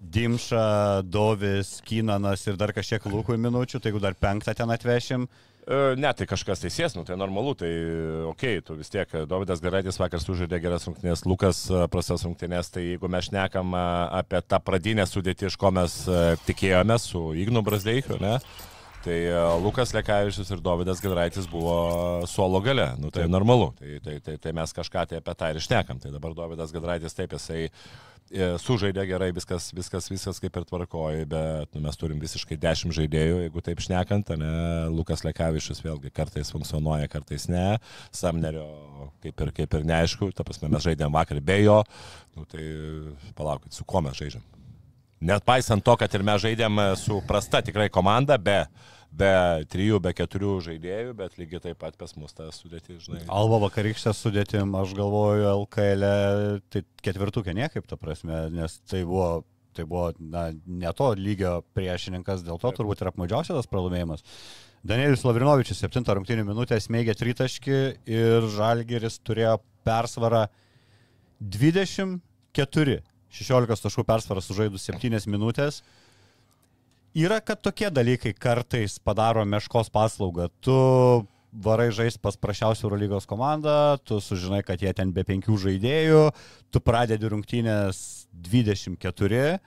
Dimša, Dovis, Kynanas ir dar kažkiek lūkų minučių, tai jeigu dar penktą ten atvešim, E, Ne, tai kažkas teisės, nu tai normalu, tai okei, okay, tu vis tiek, Davidas Garaitis vakar sužaidė geras rungtynės, Lukas e, prastas rungtynės, tai jeigu mes šnekam e, apie tą pradinę sudėtį, iš ko mes e, tikėjomės su Ignu Brasdeikiu, ne? Tai e, Lukas Lekavičius ir Davidas Gadraitis buvo suolo gale, nu tai normalu, tai, tai, tai, tai mes kažką tai apie tą ir šnekam, tai dabar Davidas Gadraitis taip jisai e, sužaidė gerai, viskas, viskas, viskas kaip ir tvarkoji, bet nu, mes turim visiškai 10 žaidėjų, jeigu taip šnekant, ne, Lukas Lekavičius vėlgi kartais funkcionuoja, kartais ne, Samnerio kaip ir, kaip ir neaišku, ta prasme mes žaidėm vakar be jo, nu, tai palaukit, su kuo mes žaidžiam. Net paisant to, kad ir mes žaidėm su prasta tikrai komanda, be, be trijų, be keturių žaidėjų, bet lygiai taip pat pas mus ta sudėti, žinai. Alba vakarykštę sudėtim, aš galvoju, LKL, e, tai ketvirtukė niekaip, ta prasme, nes tai buvo, tai buvo na, ne to lygio priešininkas, dėl to turbūt ir apmaudžiausias tas pralaimėjimas. Danielis Lavrinovičius 7 rungtynių minutę smėgė tritaškį ir Žalgeris turėjo persvarą 24. 16 taškų persvarą sužaidus 7 minutės. Yra, kad tokie dalykai kartais padaro meškos paslaugą. Tu varai žaisti pas prašiausią Eurolygos komandą, tu sužinai, kad jie ten be penkių žaidėjų, tu pradedi rungtynės 24,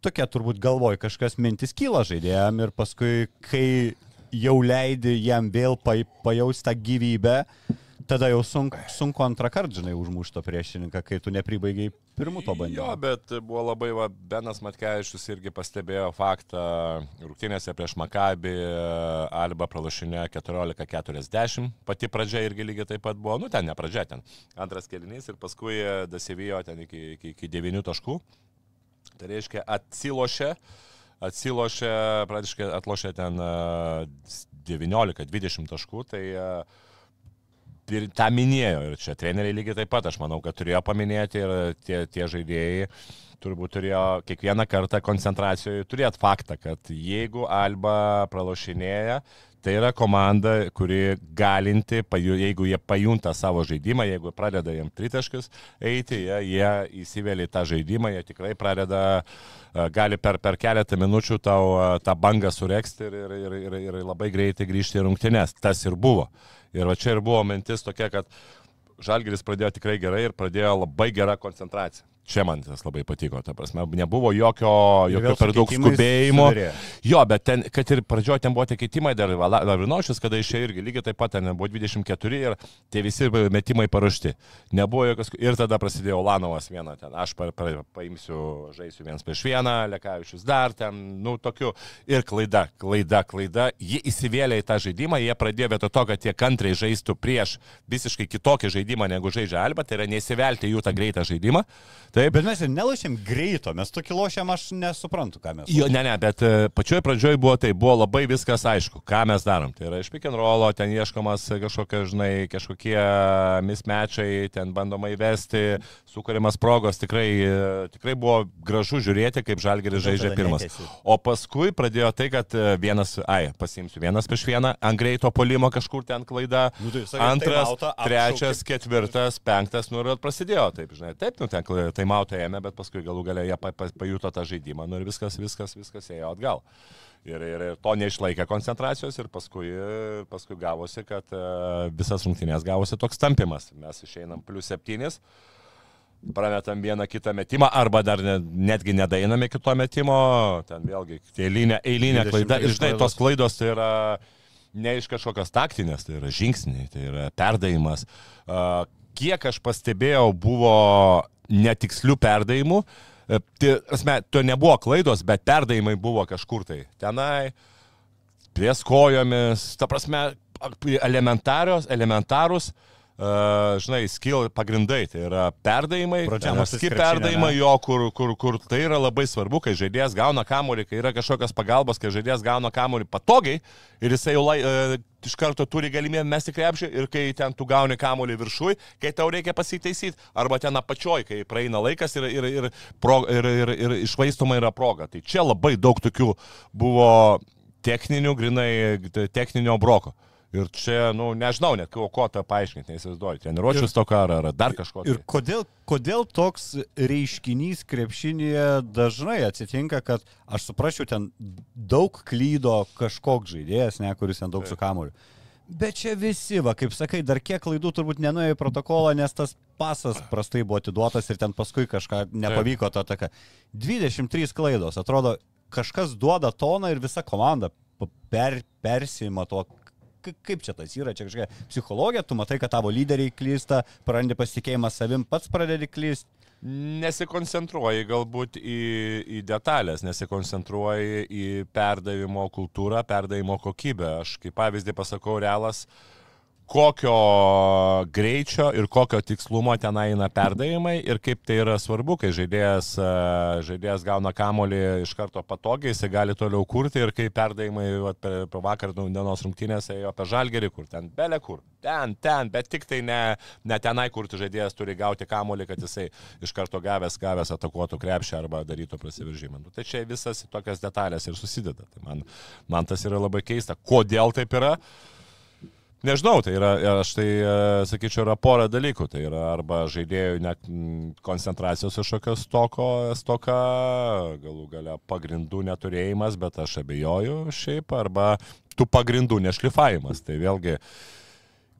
tokia turbūt galvoj kažkas mintis kyla žaidėjam ir paskui, kai jau leidi jam vėl pa, pajausti tą gyvybę, tada jau sunku, sunku antrą kartą, žinai, užmušto priešininką, kai tu nepribaigiai pirmų to bandymų. Jo, bet buvo labai, va, Benas Matkevičius irgi pastebėjo faktą, rungtynėse prieš Makabį Alba pralašinė 14-40, pati pradžia irgi lygiai taip pat buvo, nu ten ne pradžia, ten antras kelinys ir paskui dasivijo ten iki, iki, iki 9 taškų. Tai reiškia atsilošė, atsilošė, praktiškai atlošė ten e, 19-20 taškų, tai e, ir tą minėjo ir čia treneriai lygiai taip pat, aš manau, kad turėjo paminėti ir tie, tie žaidėjai turbūt turėjo kiekvieną kartą koncentracijoje turėti faktą, kad jeigu Alba pralošinėja, tai yra komanda, kuri galinti, jeigu jie pajunta savo žaidimą, jeigu pradeda jam tritaškius eiti, jie, jie įsivelia į tą žaidimą, jie tikrai pradeda, e, gali per, per keletą minučių tau e, tą bangą sureksti ir, ir, ir, ir, ir labai greitai grįžti į rungtynes. Tas ir buvo. Ir va čia ir buvo mintis tokia, kad Žalgiris pradėjo tikrai gerai ir pradėjo labai gerą koncentraciją. Čia man tas labai patiko, ta prasme, nebuvo jokio, jokio per daug skubėjimo. suderėjo. Jo, bet ten, kad ir pradžioje ten buvo tie keitimai, dar Lavrinovičius, kada išėjo irgi lygiai taip pat ten buvo 24 ir tie visi metimai paruošti. Nebuvo jokios. Ir tada prasidėjo Lanovas vieną ten. Aš pa, pa, paimsiu, žaisiu vienas prieš vieną, Lekavičius dar ten, nu, tokiu. Ir klaida, klaida, klaida. Jie įsivėlė į tą žaidimą, jie pradėjo vietoj to, kad jie kantriai žaistų prieš visiškai kitokį žaidimą negu žaidžia Alba, tai yra neįsivelti jų tą greitą žaidimą. Taip. Bet mes ir nelošėm greito, mes tokį lošėm, aš nesuprantu, ką mes. Jo, ne, ne, bet e, pačioj pradžioj buvo tai, buvo labai viskas aišku, ką mes darom. Tai yra iš pick and rollo, ten ieškomas kažkokie, žinai, kažkokie mismečiai, ten bandoma įvesti, sukūrimas progos, tikrai, e, tikrai buvo gražu žiūrėti, kaip Žalgeris žaidžia pirmas. O paskui pradėjo tai, kad e, vienas, ai, pasimsiu vienas prieš vieną, ant greito polimo kažkur ten klaida, Nu, tai sakai, antras, timeoutą apšaukė. trečias, ketvirtas, penktas, nu ir prasidėjo, taip, žinai, taip, nu ten tai mautą ėmė, bet paskui galų galę jie pa, pa, pajuto tą žaidimą, nu ir viskas, viskas, viskas ėjo atgal. Ir, ir, ir to neišlaikė koncentracijos ir paskui, paskui gavosi, kad e, visas rungtynės gavosi toks tampimas. Mes išeinam plus septynis, prametam vieną kitą metimą arba dar ne, netgi nedainame kito metimo, ten vėlgi eilinė, eilinė 23 klaida. Ir žinai, tos klaidos tai yra ne iš kažkokios taktinės, tai yra žingsniai, tai yra perdavimas. Kiek aš pastebėjau, buvo netikslių perdavimų. E, Tai, asme, to nebuvo klaidos, bet perdavimai buvo kažkur tai. Tenai, pries kojomis, ta prasme, elementarios, elementarus, uh, žinai, skill pagrindai, tai yra perdavimai, ski perdavimai jo, kur, kur, kur tai yra labai svarbu, kai žaidėjas gauna kamuolį, kai yra kažkokios pagalbos, kai žaidėjas gauna kamuolį patogiai ir jisai jau lai, uh, iš karto turi galimybę mesti krepšį ir kai ten tu gauni kamuolį viršui, kai tau reikia pasitaisyti, arba ten apačioj, kai praeina laikas ir, ir, ir, pro, ir, ir, ir išvaistoma yra proga. Tai čia labai daug tokių buvo techninių, grinai techninio broko. Ir čia, nu, nežinau net, ko, ko tą paaiškinti, neįsivaizduoju. Treniruočių stoka ar, ar dar kažko. Ir tai. kodėl, kodėl toks reiškinys krepšinėje dažnai atsitinka, kad aš suprasčiau, ten daug klydo kažkoks žaidėjas, ne, kuris ten daug su kamuriu. Bet čia visi, va, kaip sakai, dar kiek klaidų turbūt nenuėjo į protokolą, nes tas pasas prastai buvo atiduotas ir ten paskui kažką nepavyko tą ataką. 23 klaidos, atrodo, kažkas duoda toną ir visa komanda per, persima to. K- Kaip čia tas yra, čia kažkokia psichologija, tu matai, kad tavo lyderiai klysta, prarandi pasitikėjimą savim, pats pradedi klysti. Nesikoncentruoji galbūt į, į detalės, nesikoncentruoji į perdavimo kultūrą, perdavimo kokybę. Aš kaip pavyzdį pasakau, realas, kokio greičio ir kokio tikslumo ten eina perdavimai ir kaip tai yra svarbu, kai žaidėjas, e, žaidėjas gauna kamolį iš karto patogiai, jisai gali toliau kurti ir kai perdavimai vat, per, vakar dienos rungtynės ėjo apie žalgerį, kur ten belė kur. Ten, ten, bet tik tai ne, ne tenai, kur žaidėjas turi gauti kamolį, kad jisai iš karto gavęs, gavęs atakuotų krepšį arba darytų prasiveržimą. Nu, tai čia visas tokias detalės ir susideda. Tai man, man tas yra labai keista. Kodėl taip yra? Nežinau, tai yra, aš tai e, sakyčiau, yra pora dalykų. Tai yra arba žaidėjų net koncentracijos kažkokios stoko, stoka, galų gale pagrindų neturėjimas, bet aš abejoju šiaip, arba tų pagrindų nešlifavimas. Tai vėlgi,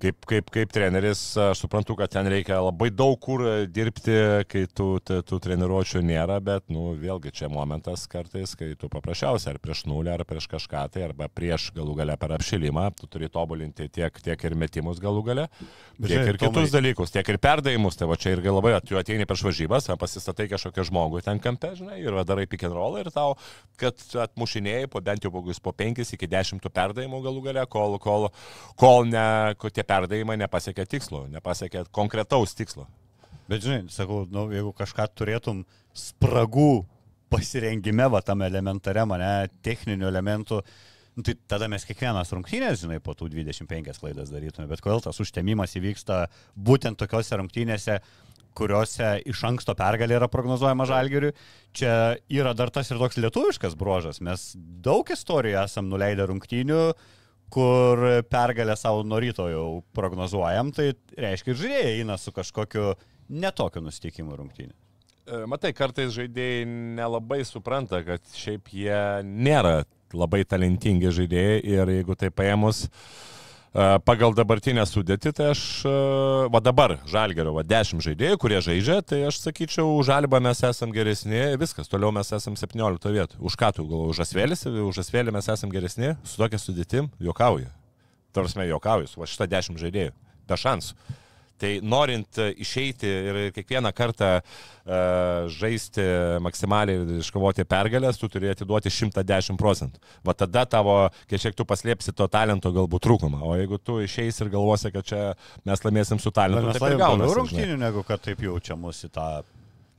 kaip, kaip, kaip treneris, aš suprantu, kad ten reikia labai daug kur dirbti, kai tų, tų, treniruočių nėra, bet, nu, vėlgi čia momentas kartais, kai tu paprasčiausiai ar prieš nulį, ar prieš kažką tai, arba prieš galų galę per apšilimą, tu turi tobulinti tiek, tiek ir metimus galų galę, tiek žinai, ir Tomai- kitus dalykus, tiek ir perdavimus, tai va čia irgi labai, tu ateini prieš varžybas, va, pasistatai kažkokią žmogų ten kampe, žinai, ir darai pick and roll ir tau, kad atmušinėjai po bent jau po 5 iki 10 perdavimų galų galę, kol, kol, kol ne, kol tie perdavimai nepasiekia tikslo, nepasiekia konkretaus tikslo. Bet žinai, sakau, nu, jeigu kažką turėtum spragų pasirengime, va tam elementariam, ne, techninių elementų, nu, tai tada mes kiekvienas rungtynės, žinai, po tų 25 klaidas darytume. Bet kodėl tas užtemimas įvyksta būtent tokiuose rungtynėse, kuriuose iš anksto pergalė yra prognozuojama žalgeriui. Čia yra dar tas ir toks lietuviškas bruožas. Mes daug istorijų esam nuleidę rungtynių, kur pergalę savo nuo ryto jau prognozuojam, tai reiškia ir žaidėjai eina su kažkokiu netokiu nusteikimu rungtynį. E, Matai, kartais žaidėjai nelabai supranta, kad šiaip jie nėra labai talentingi žaidėjai ir jeigu tai paėmus, E, Pagal dabartinę sudėtį, tai aš, e, va dabar, žalgerio, va 10 žaidėjų, kurie žaidžia, tai aš sakyčiau, žalba mes esam geresni, viskas, toliau mes esam 17 vietų. Už ką tu galvoji, už asvėlis, už asvėlį mes esam geresni, su tokia sudėtim, juokauju. Tarsi, juokauju, su va šitą 10 žaidėjų, be šansų. Tai norint išeiti ir kiekvieną kartą uh, žaisti maksimaliai ir iškovoti pergalės, tu turi atiduoti 110 procentų. Va tada tavo, kiek tu paslėpsi to talento galbūt trūkumą. O jeigu tu išeisi ir galvosi, kad čia mes laimėsim su talentu, tai gaunasi. žinai. rungtynių, negu kad taip jaučia mus į tą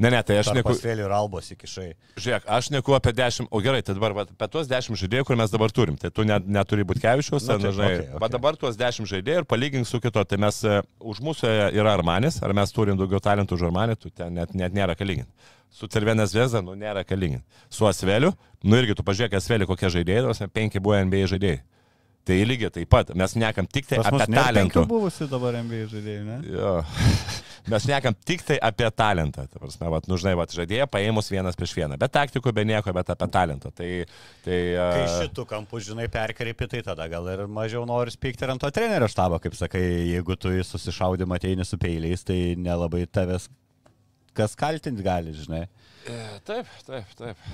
Ne, ne, tai aš neku, pasvėlį ir albos įkišai. žiūrėk, aš neku apie 10, o gerai, tai dabar va, apie tuos 10 žaidėjų, kur mes dabar turim, tai tu net, neturi būti kevičiaus, Na, na, taip, žinai, okay, okay. dabar tuos 10 žaidėjų ir palygink su kito, tai mes, e, už mūsų yra Armanis, ar mes turim daugiau talentų už Armanį, tu ten net, net nėra ką lyginti. Su Cervenės Vėza, nu nėra ką lyginti. Su Asveliu, nu irgi tu pažiūrėk, Asveliu kokie žaidėjai, tos penki buvo NBA žaidėjai. Tai lygiai taip pat, mes nekam tik tai apie talentų. buvusių dabar MBA žaidėjų, ne? Jo. Mes nekam tik tai apie talentą. Ta prasme, vat, nu, žinai, vat, žaidėją paėmus vienas prieš vieną. Be taktikų, be nieko, bet apie talentą. Tai, tai, Kai uh, šitų kampų, žinai, perkreipi, tai tada gal ir mažiau nori spykti ir ant to trenerio štabo, kaip sakai, jeigu tu į susišaudimą ateini su peiliais, tai nelabai tavęs kas kaltinti gali, žinai. Taip, taip, taip.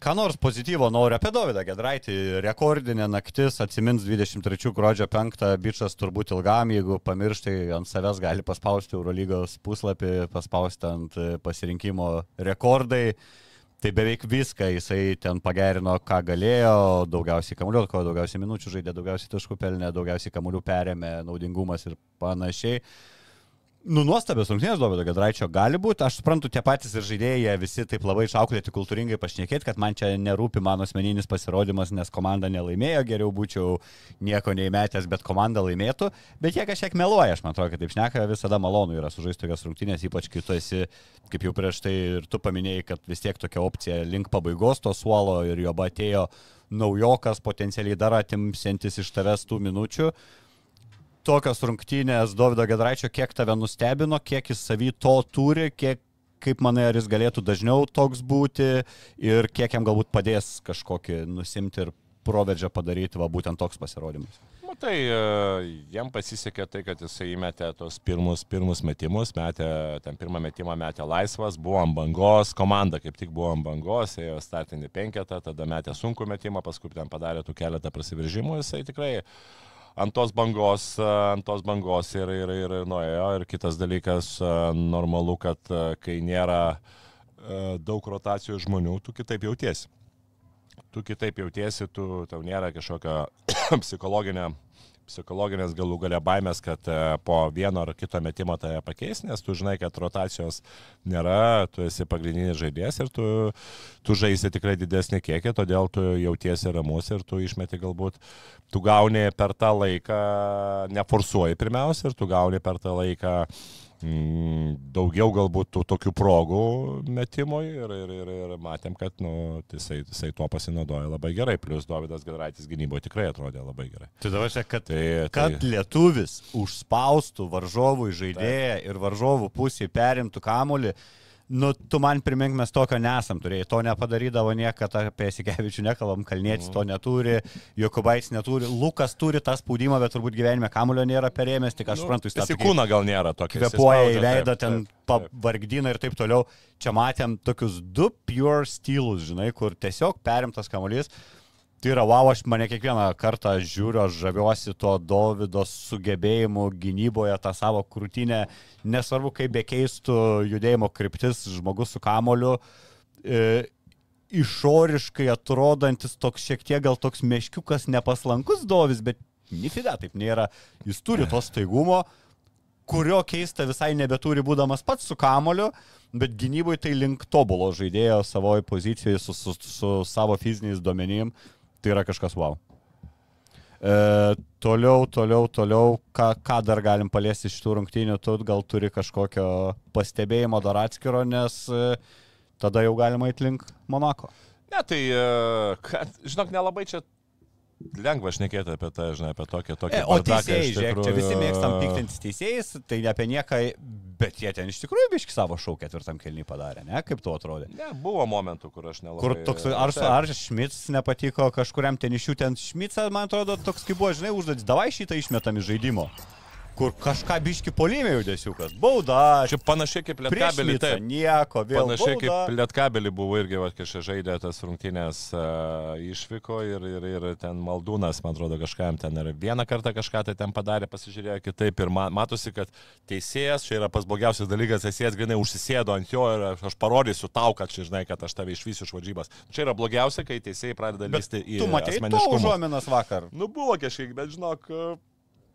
Ką nors pozityvo noriu apie Davidą Gedraitį. Rekordinė naktis, atsimins 23 gruodžio 5, bičias turbūt ilgam, jeigu pamirštai, ant savęs gali paspausti Eurolygos puslapį, paspausti ant e, pasirinkimo rekordai. Tai beveik viską jisai ten pagerino, ką galėjo, daugiausiai kamuolių, ko daugiausiai minučių žaidė, daugiausiai taškų pelnė, daugiausiai kamuolių perėmė, naudingumas ir panašiai. Nu, nuostabios rungtynės Dovydo Gedraičio gali būti. Aš suprantu, tie patys ir žaidėjai, visi taip labai išauklėti kultūringai pašnekėti, kad man čia nerūpi mano asmeninis pasirodymas, nes komanda nelaimėjo, geriau būčiau nieko neįmetęs, bet komanda laimėtų. Bet jie kažkiek meluoja, aš man atrodo, kad taip šneka, visada malonu yra sužaisti tokias rungtynės, ypač kai tu esi, kaip jau prieš tai ir tu paminėjai, kad vis tiek tokia opcija link pabaigos to suolo ir jo atėjo naujokas, potencialiai dar atimsiantis iš tavęs tų minučių tokios rungtynės Davido Gedraičio, kiek tave nustebino, kiek jis savy to turi, kiek, kaip manai, ar jis galėtų dažniau toks būti ir kiek jam galbūt padės kažkokį nusimti ir proveržę padaryti, va būtent toks pasirodymas. Matai, e, jam pasisekė tai, kad jisai įmetė tos pirmus, pirmus metimus, metė, ten pirmą metimą metė laisvas, buvo ant bangos, komanda kaip tik buvo ant bangos, ėjo startinį penketą, tada metė sunku metimą, paskui ten padarė tų keletą prasiveržimų, jisai tikrai ant tos bangos, e, ant tos bangos ir, ir, ir, ir nuėjo. Ir kitas dalykas, e, normalu, kad e, kai nėra daug rotacijų žmonių, tu kitaip jautiesi. Tu kitaip jautiesi, tu, tau nėra kažkokio psichologinio psichologinės galų galia baimės, kad e, po vieno ar kito metimo tave pakeis, nes tu žinai, kad rotacijos nėra, tu esi pagrindinis žaidėjas ir tu, tu žaisi tikrai didesnį kiekį, todėl tu jautiesi ramus ir tu išmeti galbūt, tu gauni per tą laiką, neforsuoji pirmiausia ir tu gauni per tą laiką mm, daugiau galbūt tų tokių progų metimui ir, ir, ir, ir matėm, kad nu, jisai, jisai tuo pasinaudojo labai gerai, plus Davidas Gedraitis gynyboje tikrai atrodė labai gerai. Tai dabar čia, kad, Tai, kad tai, lietuvis užspaustų varžovų žaidėją ir varžovų pusėje perimtų kamolį, Nu, tu man primink, mes tokio nesam turėję. To nepadarydavo niekada, apie Sikevičių nekalbam, Kalnietis to neturi, Jokubais neturi, Lukas turi tą spaudimą, bet turbūt gyvenime kamulio nėra perėmęs, tik aš suprantu, jis tą Jis į tokį kūną gal nėra tokio. kvepuoja į veidą, ten vargdina ir taip toliau. Čia matėm tokius du pure stylus, žinai, kur tiesiog perimtas kamuolys. Tai yra, wow, aš mane kiekvieną kartą žiūriu, aš žaviuosi to Davido sugebėjimu gynyboje, tą savo krūtinę, nesvarbu, kaip bekeistų judėjimo kryptis žmogus su kamoliu. E, išoriškai atrodantis toks šiek tiek gal toks meškiukas nepaslankus Dovis, bet nifiga taip nėra. Jis turi to staigumo, kurio keista visai nebeturi būdamas pats su kamoliu, bet gynyboje tai link tobulo žaidėjo savoje pozicijoje su, su, su savo fiziniais duomenim. Tai yra kažkas wow. E, toliau, toliau, toliau, ką, ką dar galim paliesti iš tų rungtynių, tu gal turi kažkokio pastebėjimo dar atskiro, nes e, tada jau galima įt link Monako. Ne, tai, e, kad, žinok, nelabai čia lengva šnekėti apie tą, žinai, apie tokią, tokią E, o teisėjai, žiūrėk, čia visi tikrųjų, mėgstam piktintis teisėjais, tai ne apie nieką, bet jie ten iš tikrųjų biški savo šau ketvirtam kelnį padarė, ne? Kaip tu atrodė? Ne, buvo momentų, kur aš nelabai. Kur toks, ar, ar Šmits nepatiko kažkuriam ten iš jų, ten Šmitsas, man atrodo, toks kaip buvo, žinai, užduotis, davai šitą išmetam iš žaidimo. Kur kažką biški polimė judesiukas, bauda, Čia panašiai kaip Lietkabelį, taip. nieko, vėl. Panašiai bauda. kaip Lietkabelį buvo irgi, va, kai čia žaidė tas rungtynės uh, išvyko ir, ir, ir ten Maldūnas, man atrodo, kažkam ten ir vieną kartą kažką tai ten padarė, pasižiūrėjo kitaip ir ma, matosi, kad teisėjas, čia yra pas blogiausias dalykas, teisėjas grinai užsisėdo ant jo ir aš parodysiu tau, kad čia žinai, kad aš tave išvysiu iš varžybas. Čia yra blogiausia, kai teisėjai pradeda lysti į Tu matei asmeniškumą. užuominas vakar. Nu buvo kažkiek, bet žinok,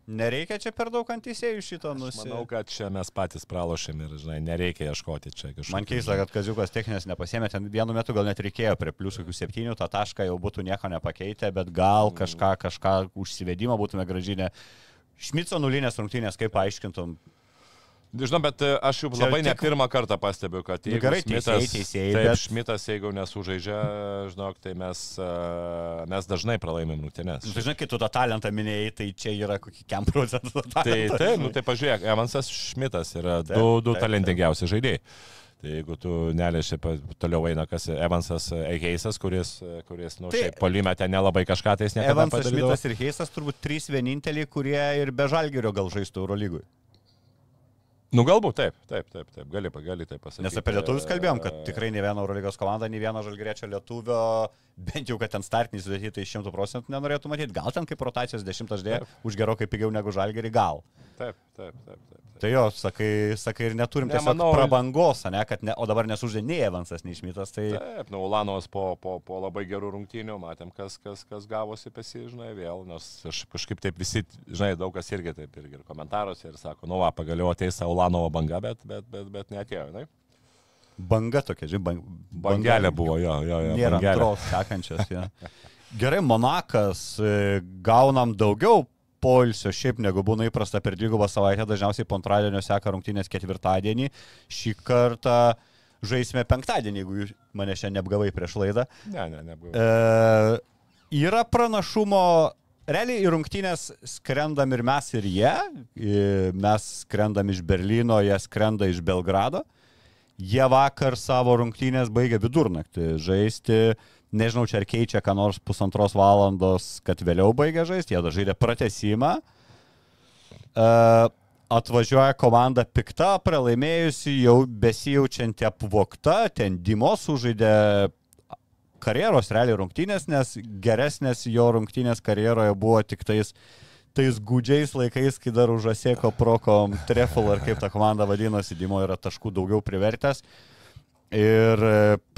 Nereikia čia per daug ant teisėjų šito Aš nusi. manau, kad čia mes patys pralošėm ir, žinai, nereikia ieškoti čia kažko. Man keista, kad Kaziukas techninės nepasėmė, ten vienu metu gal net reikėjo prie plius kokių septynių, tą tašką jau būtų nieko nepakeitę, bet gal kažką, kažką užsivedimą būtume gražinę. Šmico nulinės rungtynės, kaip paaiškintum? Žinau, bet e, aš jau labai ne tik- pirmą kartą pastebiu, kad Nu, jeigu gerai, Šmitas, teisėjai, teisėjai, taip, bet- Šmitas, jeigu nesužaidžia, žinok, tai mes, e, mes dažnai pralaimim. Nu, Tai žinai, kai tu tą talentą minėjai, tai čia yra kokį 5 procentų. Tai taip, nu, tai pažiūrėk, Evansas Šmitas yra Taip, du, du taip, talentingiausi žaidėjai. Tai jeigu tu nelieši, pa- toliau eina kas Evansas Egeisas, kuris, kuris nu, Tai- šiaip polime ten nelabai kažką tai jis niekada Evansas. Šmitas ir Heisas turbūt trys vieninteliai, kurie ir be žalgerio gal žaistų Eurolygui. Nu galbūt taip, taip, taip, taip, gali, gali taip pasakyti. Nes apie lietuvius kalbėjom, kad E, tikrai ne viena Eurolygos komanda, ne vieno žalgeriečio lietuvio, bent jau, kad ten startinį sudėtį tai 100 procentų nenorėtų matyti. Gal ten kaip rotacijos 10 D, už gerokai pigiau negu žalgerį, gal. Taip, taip. taip, taip. Tai jo, sakai, sakai ir neturim Ne, tiesiog manau- prabangos, ne, kad ne, o dabar nesužaidė nei Evansas, nei Šmitas. Tai Taip, nu, Ulanovas po, po, po labai gerų rungtynių, matėm, kas, kas, kas gavosi pesi, žinai, vėl, nes aš kažkaip taip visi, žinai, daug kas irgi taip irgi ir komentaruose ir sako, nu, va, pagaliau ateis Ulanovo banga, bet, bet, bet, bet neatėjo, žinai. banga tokia, žinai, bang, Bangelė buvo, jo, jo, jo. Nėra antros sekančios. Ja. Gerai, Monakas, e, gaunam daugiau poilsio šiaip negu būna įprasta per dvigubą savaitę, dažniausiai po antradienio seka rungtynės ketvirtadienį, šį kartą žaisime penktadienį, jeigu mane šiandien neapgavai prieš laidą. Ne, ne, nebuvo. E, yra pranašumo, realiai į rungtynės skrendam ir mes ir jie, E, mes skrendam iš Berlyno, jie skrenda iš Belgrado. Jie vakar savo rungtynės baigė vidurnaktį žaisti. Nežinau, čia ar keičia, ką nors pusantros valandos, kad vėliau baigė žaisti. Jie dar žaidė pratesimą. Uh, atvažiuoja komanda pikta, pralaimėjusi, jau besijaučianti apvokta. Ten Dimos sužaidė karjeros realiai rungtynės, nes geresnės jo rungtynės karjeroje buvo tik tais tais gudžiais laikais, kai dar už Aseko prokom trefel ar kaip ta komanda vadinosi, Dimo yra taškų daugiau privertęs. Ir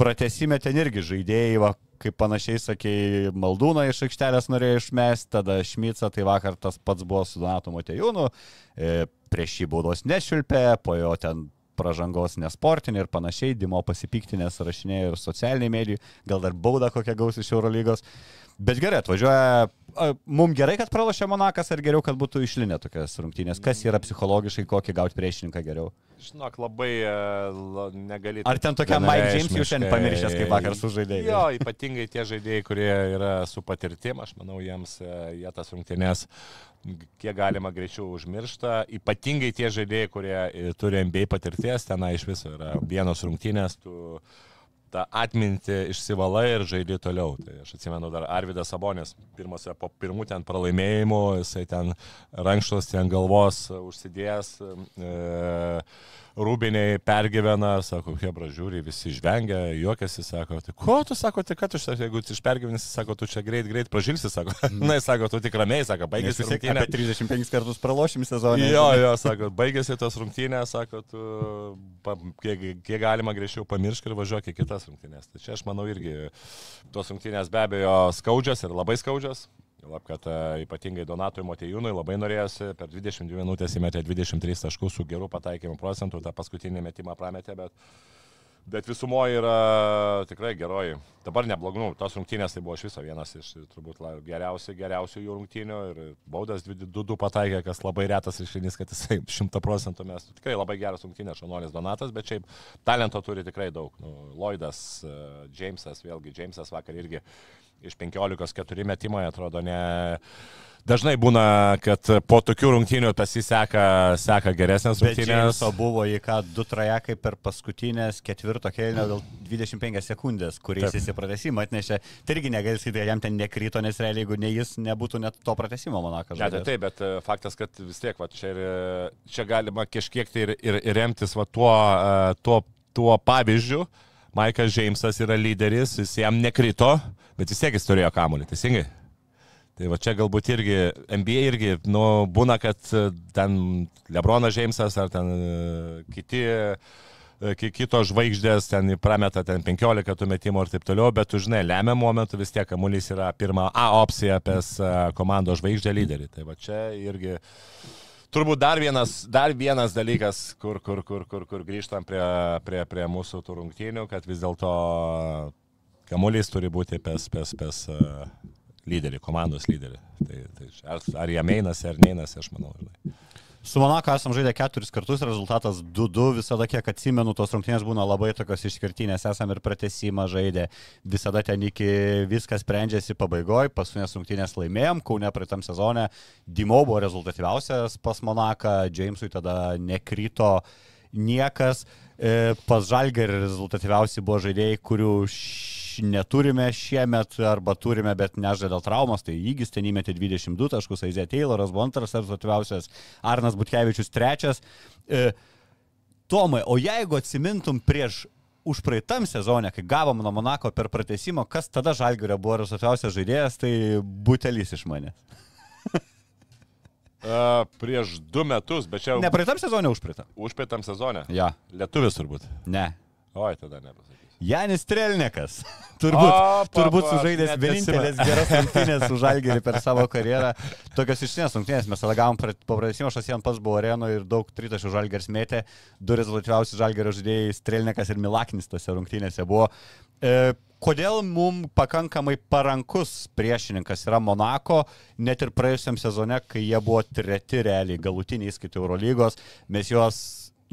pratesime ten irgi žaidėjai, va, kaip panašiai sakė, Maldūną iš aikštelės norėjo išmesti, tada Šmica, tai vakar tas pats buvo su Donatu Matejūnu, e, prieš jį baudos nešilpė, po jo ten pražangos nesportinė ir panašiai, Dimo pasipiktinės rašinėjo ir socialiniai medijai, gal dar baudą kokią gaus iš Eurolygos. Bet gerai, atvažiuoja, mums gerai, kad pralašė Monakas, ar geriau, kad būtų išlinę tokias rungtynės, kas yra psichologiškai, kokį gauti priešininką geriau. Žinok, labai e, la, negali. Ar ten tokia Mike James jau šiandien pamiršęs, kaip vakar sužaidė? Jo, ypatingai tie žaidėjai, kurie yra su patirtim, aš manau, jiems e, jie tas rungtynės kiek galima greičiau užmiršta. Ypatingai tie žaidėjai, kurie e, turi MBA patirties, tenai iš viso yra vienos rungtynės, tu tą atmintį išsivalai ir žaidži toliau. Tai aš atsimenu dar Arvidas Sabonis, pirmose po pirmų ten pralaimėjimų, jisai ten rankštos ten galvos užsidėjęs. E, Rūbiniai pergyvena, sako, Hebra žiūri, visi žvengia, juokiasi, sako, tai ko tu sako, tai kad tu, jeigu tu išpergyvensi, sako, tu čia greit, greit pražilsi, sako, na, jis sako, tu tik ramiai, sako, baigėsi rungtynė. apie 35 kartus pralošim sezoną. Jo, jo, sako, baigėsi tos rungtynės, sako, tu pa, kiek, kiek galima greičiau pamiršk ir važiuok į kitas rungtynės. Tai čia aš manau irgi tos rungtynės be abejo skaudžios ir labai skaudžios. Lab, kad uh, ypatingai Donatui Motejūnui labai norėjosi, per 22 minutės įmetė 23 taškus su geru pataikymu procentu, tą paskutinį metimą prametė, bet, bet visumoje yra tikrai geroji. Dabar neblognu, tos rungtynės tai buvo iš viso vienas iš turbūt geriausių, geriausių jų rungtynių ir baudas 2-2 pataikė, kas labai retas išrinys, kad jisai 100 procentų mes. Tikrai labai geras rungtynės Šanolis Donatas, bet šiaip talento turi tikrai daug. Nu, Lloydas, uh, Jamesas, vėlgi Jamesas vakar irgi iš 15-4 metimai, atrodo, ne. Dažnai būna, kad po tokių rungtynių tas įseka seka geresnės rungtynės. Jameso buvo į ką du trajekai per paskutinės ketvirto kėlinio gal 25 sekundės, kuriais jis į pratesimą atnešė. Tai irgi negali sakyti, jam ten nekrito, nes realiai, jeigu ne jis, nebūtų net to pratesimo, Monakas. Ne, tai taip, bet e, faktas, kad vis tiek, va, čia, ir, e, čia galima kažkiek tai ir, ir, ir remtis va, tuo, e, tuo, tuo pavyzdžiu. Maikas Džeimsas yra lyderis, jis jam nekrito, bet vis tiek jis turėjo kamuolį, teisingai? Tai va čia galbūt irgi, NBA irgi, nu, būna, kad e, ten Lebronas Džeimsas ar ten e, kiti, e, ki- kitos žvaigždės ten prameta ten 15 tų metimų ir taip toliau, bet tu žinai, lemiam momentu vis tiek kamuolys yra pirma A opcija apie komandos žvaigždę lyderį. Tai va čia irgi turbūt dar vienas, dar vienas dalykas, kur, kur, kur, kur, kur grįžtam prie, prie, prie mūsų tų rungtynių, kad vis dėlto kamuolys turi būti pes, pes, pes e, lyderį, komandos lyderį. Tai, tai ar, ar jam einasi, ar neinasi, aš manau. Žinai. Su Monako esam žaidę keturis kartus, rezultatas 2-2, visada kiek atsimenu, tos rungtynės būna labai tokios išskirtinės, esam ir pratesimą žaidę, visada ten iki viskas sprendžiasi pabaigoje, paskutinės rungtynės laimėjom, Kaune praeitam sezone, Dimo buvo rezultatyviausias pas Monaką, Jamesui tada nekrito niekas, E, pas Žalgerį rezultatyviausi buvo žaidėjai, kurių š- neturime šiemet arba turime, bet nežaidė dėl traumos, tai Įgis ten įmetė 22 taškus, Aizė Tayloras buvo antras rezultatyviausias, Arnas Butkevičius trečias. E, Tomai, o jeigu atsimintum prieš už praeitam sezonę, kai gavom nuo Monako per pratesimą, kas tada Žalgirio buvo rezultatyviausias žaidėjas, tai butelis iš manęs. Uh, prieš du metus, bet čia Ne praeitam sezonė, už praeitą. užpėtam sezonę. Ja, Lietuvis turbūt. ne. Oi, tada nepasakysiu. Janis Strelnikas. Turbūt, O, turbūt sužaidęs vienintelės geras rungtynės už Žalgirį per savo karjerą. Tokios išsinės rungtynės mes tada gavom pr- po pradėsimo, aš ant pats buvau arenoje ir daug tritašių Žalgiris mėtė. Du rezultatyviausi Žalgirio žaidėjai Strelnikas ir Milaknis tose rungtynėse buvo. E, kodėl mums pakankamai parankus priešininkas yra Monako, net ir praėjusiam sezone, kai jie buvo treti realiai galutiniai skaitų Eurolygos, mes juos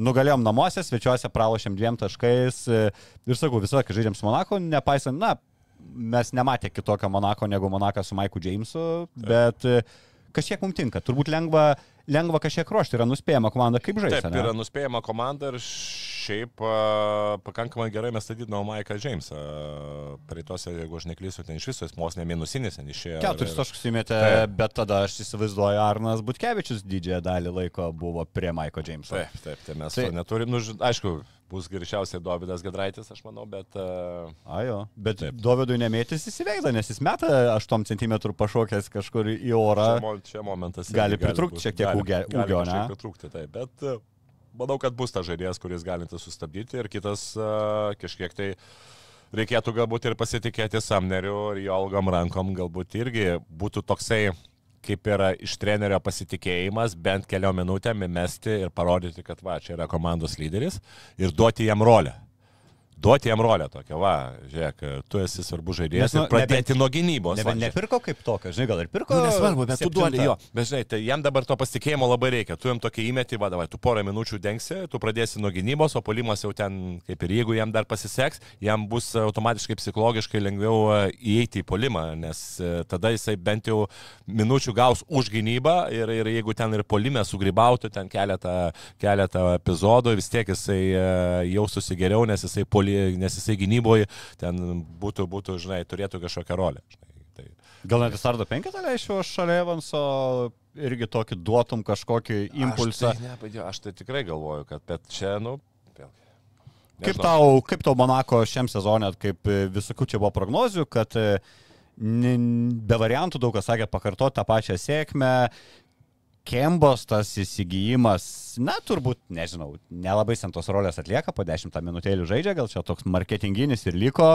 nugalėjom namuose, svečiuose pralošėm dviem taškais e, ir sakau, visą, kai žaidėm su Monako, nepaisant, na, mes nematė kitokio Monako negu Monakas su Maiku Jamesu, bet e, kažkiek mums tinka. Turbūt lengva, lengva kažkiek ruošti, yra nuspėjama komanda, kaip žaisti. Taip, yra nuspėjama komanda ir šiaip pakankamai gerai mes statydavom Maiką Jamesą. Praeitose, jeigu aš neklysiu, ten iš viso jis mos ne minusinis, ten išėjo. Keturis taškus įmetė, Taip. bet tada aš įsivaizduoju, Arnas Butkevičius didžiąją dalį laiko buvo prie Maiko Jameso. Taip, taip, tai mes Tai- tai... to neturim. Nu, aišku, bus greičiausiai Dovydas Gedraitis, aš manau, bet... Uh, Ajo, bet Taip. Dovydui nemėtis įsiveikda, nes jis meta 8 cm pašokęs kažkur į orą. čia, čia momentas. gali irgi pritrūkt būt- šiek tiek gali- ūgio- gali ne? Pritrūkti, taip, bet e, manau, kad bus tas žaidėjas, kuris galinti sustabdyti ir kitas kažkiek tai reikėtų galbūt ir pasitikėti Samneriu ir jo ilgom rankom, galbūt irgi būtų toksai kaip yra iš trenerio pasitikėjimas, bent keliom minutėm įmesti ir parodyti, kad va, čia yra komandos lyderis ir duoti jam rolę. Duoti jam rolę tokią, va, žiūrėk, tu esi svarbus žaidėjas nu, ir pradėti nebent- nuo gynybos. Ne, va, bet žiūrėk. nepirko kaip tokio, žinai, gal ir pirko. Nu, nesvarbu, bet tu duodi jo. Bet žinai, tai jam dabar to pasitikėjimo labai reikia. Tu jam tokį įmetį, vadovai, tu porą minučių dengsi, tu pradėsi nuo gynybos, o polimas jau ten, kaip ir jeigu jam dar pasiseks, jam bus automatiškai psichologiškai lengviau e, įeiti į polimą, nes e, tada jisai bent jau minučių gaus už gynybą ir, ir jeigu ten ir polime sugrybautų ten keletą, keletą epizodų, vis tiek jisai e, jaustųsi geriau, nes jisai, poli, nes jisai gynyboje ten būtų, būtų, žinai, turėtų kažkokią rolę. Žinai, tai, Gal net Sardo penketą leisčiau aš šalia Evanso irgi tokį duotum kažkokį impulsą. Aš tai, ne, aš tai tikrai galvoju, kad bet čia, nu, vėlgi. Kaip tau, kaip tau Monako šiam sezonė, kaip e, visokių čia buvo prognozių, kad e, be variantų daug kas sakė pakartoti tą pačią sėkmę. Kembos tas įsigijimas, na turbūt, nežinau, nelabai sentos rolės atlieka, po 10 minutėlių žaidžia, gal čia toks marketinginis ir liko,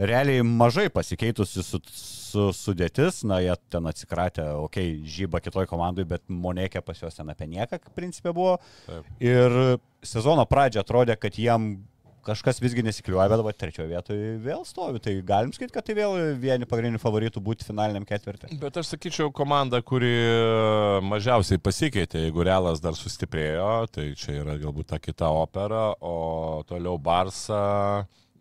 realiai mažai pasikeitusi su, su sudėtis, na jie ten atsikratė, okei, okay, žyba kitoj komandai, bet Monekė pas juos ten apie nieką, kaip principė buvo. Taip. Ir sezono pradžia atrodė, kad jiem kažkas visgi nesikliuoja, bet dabar trečioje vietoje vėl stovi. Tai galim sakyti, kad tai vėl vieni pagrindinių favoritų būti finaliniam ketvirtį. Bet aš sakyčiau, komanda, kuri mažiausiai pasikeitė, jeigu Realas dar sustiprėjo, tai čia yra galbūt ta kita opera, o toliau Barsa,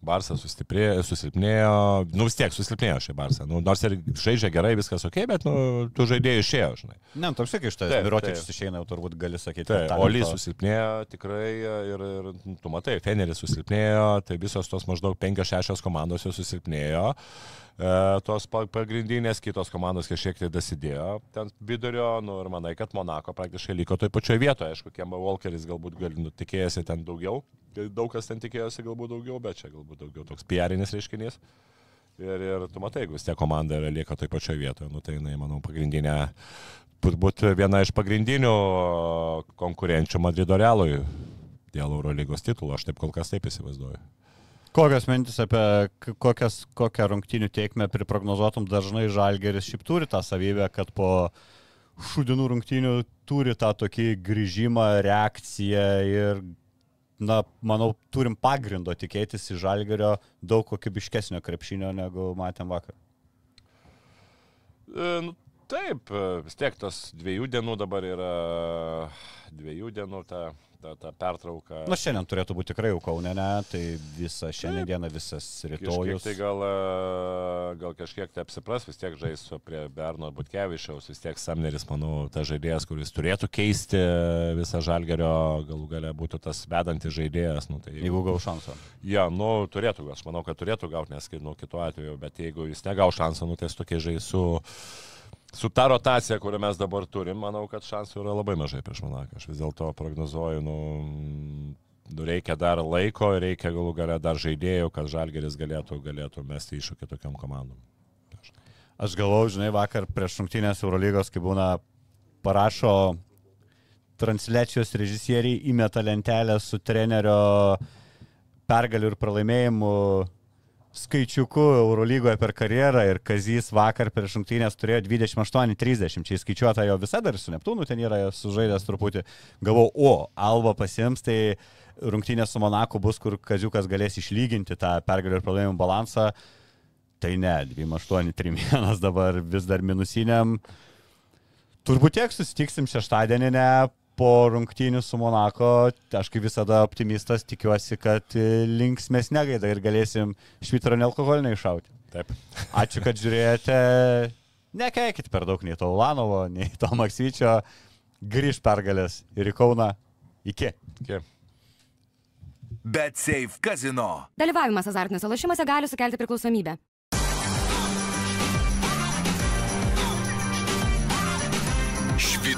Barsas sustiprėjo, susilpnėjo, nu vis tiek susilpnėjo šį Barsą. Nu, nors ir žaidžia gerai, viskas ok, bet nu, tų žaidėjų išėjo, žinai. Ne, nu, tam sakai, iš Taip, tas Mirotičius taip. išeina, jau turbūt gali sakyti. Tai, kad Olys susilpnėjo tikrai ir, ir tu matai, Feneris susilpnėjo, tai visos tos maždaug 5-6 komandos jau susilpnėjo. E, tos pa- pagrindinės kitos komandos kažkiek tai dasidėjo ten vidurio, nu ir manai, kad Monako praktiškai liko toj pačioje vietoje. Aišku, Kemba Walkeris galbūt gal, nu, tikėjasi ten daugiau, daug kas ten tikėjosi galbūt daugiau, bet čia galbūt daugiau toks piarinis reiškinys. Ir, ir tu matai, jeigu vis tiek komanda lieka toj pačioje vietoje, nu, tai jinai, manau, pagrindinė, turbūt viena iš pagrindinių konkurenčių Madrido Realui dėl Eurolygos titulo, aš taip kol kas taip įsivaizduoju. Kokios mintis apie kokias, kokią rungtinių tiekmę priprognozuotum dažnai Žalgeris šiaip turi tą savybę, kad po šudinų rungtinių turi tą tokį grįžimą, reakciją ir, na, manau, turim pagrindo tikėtis iš Žalgerio daug kokybiškesnio krepšinio negu matėm vakar. E, Nu, taip, e, vis tiek tas dviejų dienų dabar yra dviejų dienų ta, ta, ta pertrauka. Na, šiandien turėtų būti tikrai jau Kaune, ne? Tai visą šiandien dieną, visas Kažkiek rytojus. tai gal, gal kažkiek tai apsipras, vis tiek žais prie Berno Butkevičiaus, vis tiek Samneris, manau, tas žaidėjas, kuris turėtų keisti visą žalgerio, galų gale būtų tas vedantis žaidėjas. Nu, tai Jeigu gau šansą. Ja, nu, turėtų, aš manau, kad turėtų gauti, nes, nu, kitu atveju, bet jeigu jis negau šansą, nu, tai su tokiai žais su, ta rotacija, kurią mes dabar turim, manau, kad šansų yra labai mažai prieš Monaką. Aš vis dėlto prognozuoju, nu, nu, reikia dar laiko, reikia galų galę dar žaidėjų, kad Žalgeris galėtų, galėtų mesti iššūkį tokiam komandom. Aš galvau, žinai, vakar prieš rungtynės Eurolygos, kai būna parašo transliacijos režisieriai įmeta lentelę su trenerio pergalių ir pralaimėjimų skaičiuku Eurolygoje per karjerą ir Kazys vakar prieš rungtynės turėjo 28-30, čia įskaičiuota jo visa dar su Neptūnu, ten yra sužaidęs truputį. Galvau, o, Alba pasims, tai rungtynės su Monaku bus, kur Kaziukas galės išlyginti tą pergalių ir pralaimėjimų balansą. Tai ne, 2831 dabar vis dar minusiniam. Turbūt tiek susitiksim šeštadienį, ne po rungtynių su Monako. Aš kaip visada optimistas tikiuosi, kad e, linksmės negaida ir galėsim švitro nealkoholinį iššauti. Taip. Ačiū, kad žiūrėjote. Nekeikit per daug nei to Ulanovo, nei to Maksvyčio. Grįž pergalės ir į Kauną. Iki. Okay. Bet Safe Casino. Dalyvavimas azartiniuose lošimuose gali sukelti priklausomybę.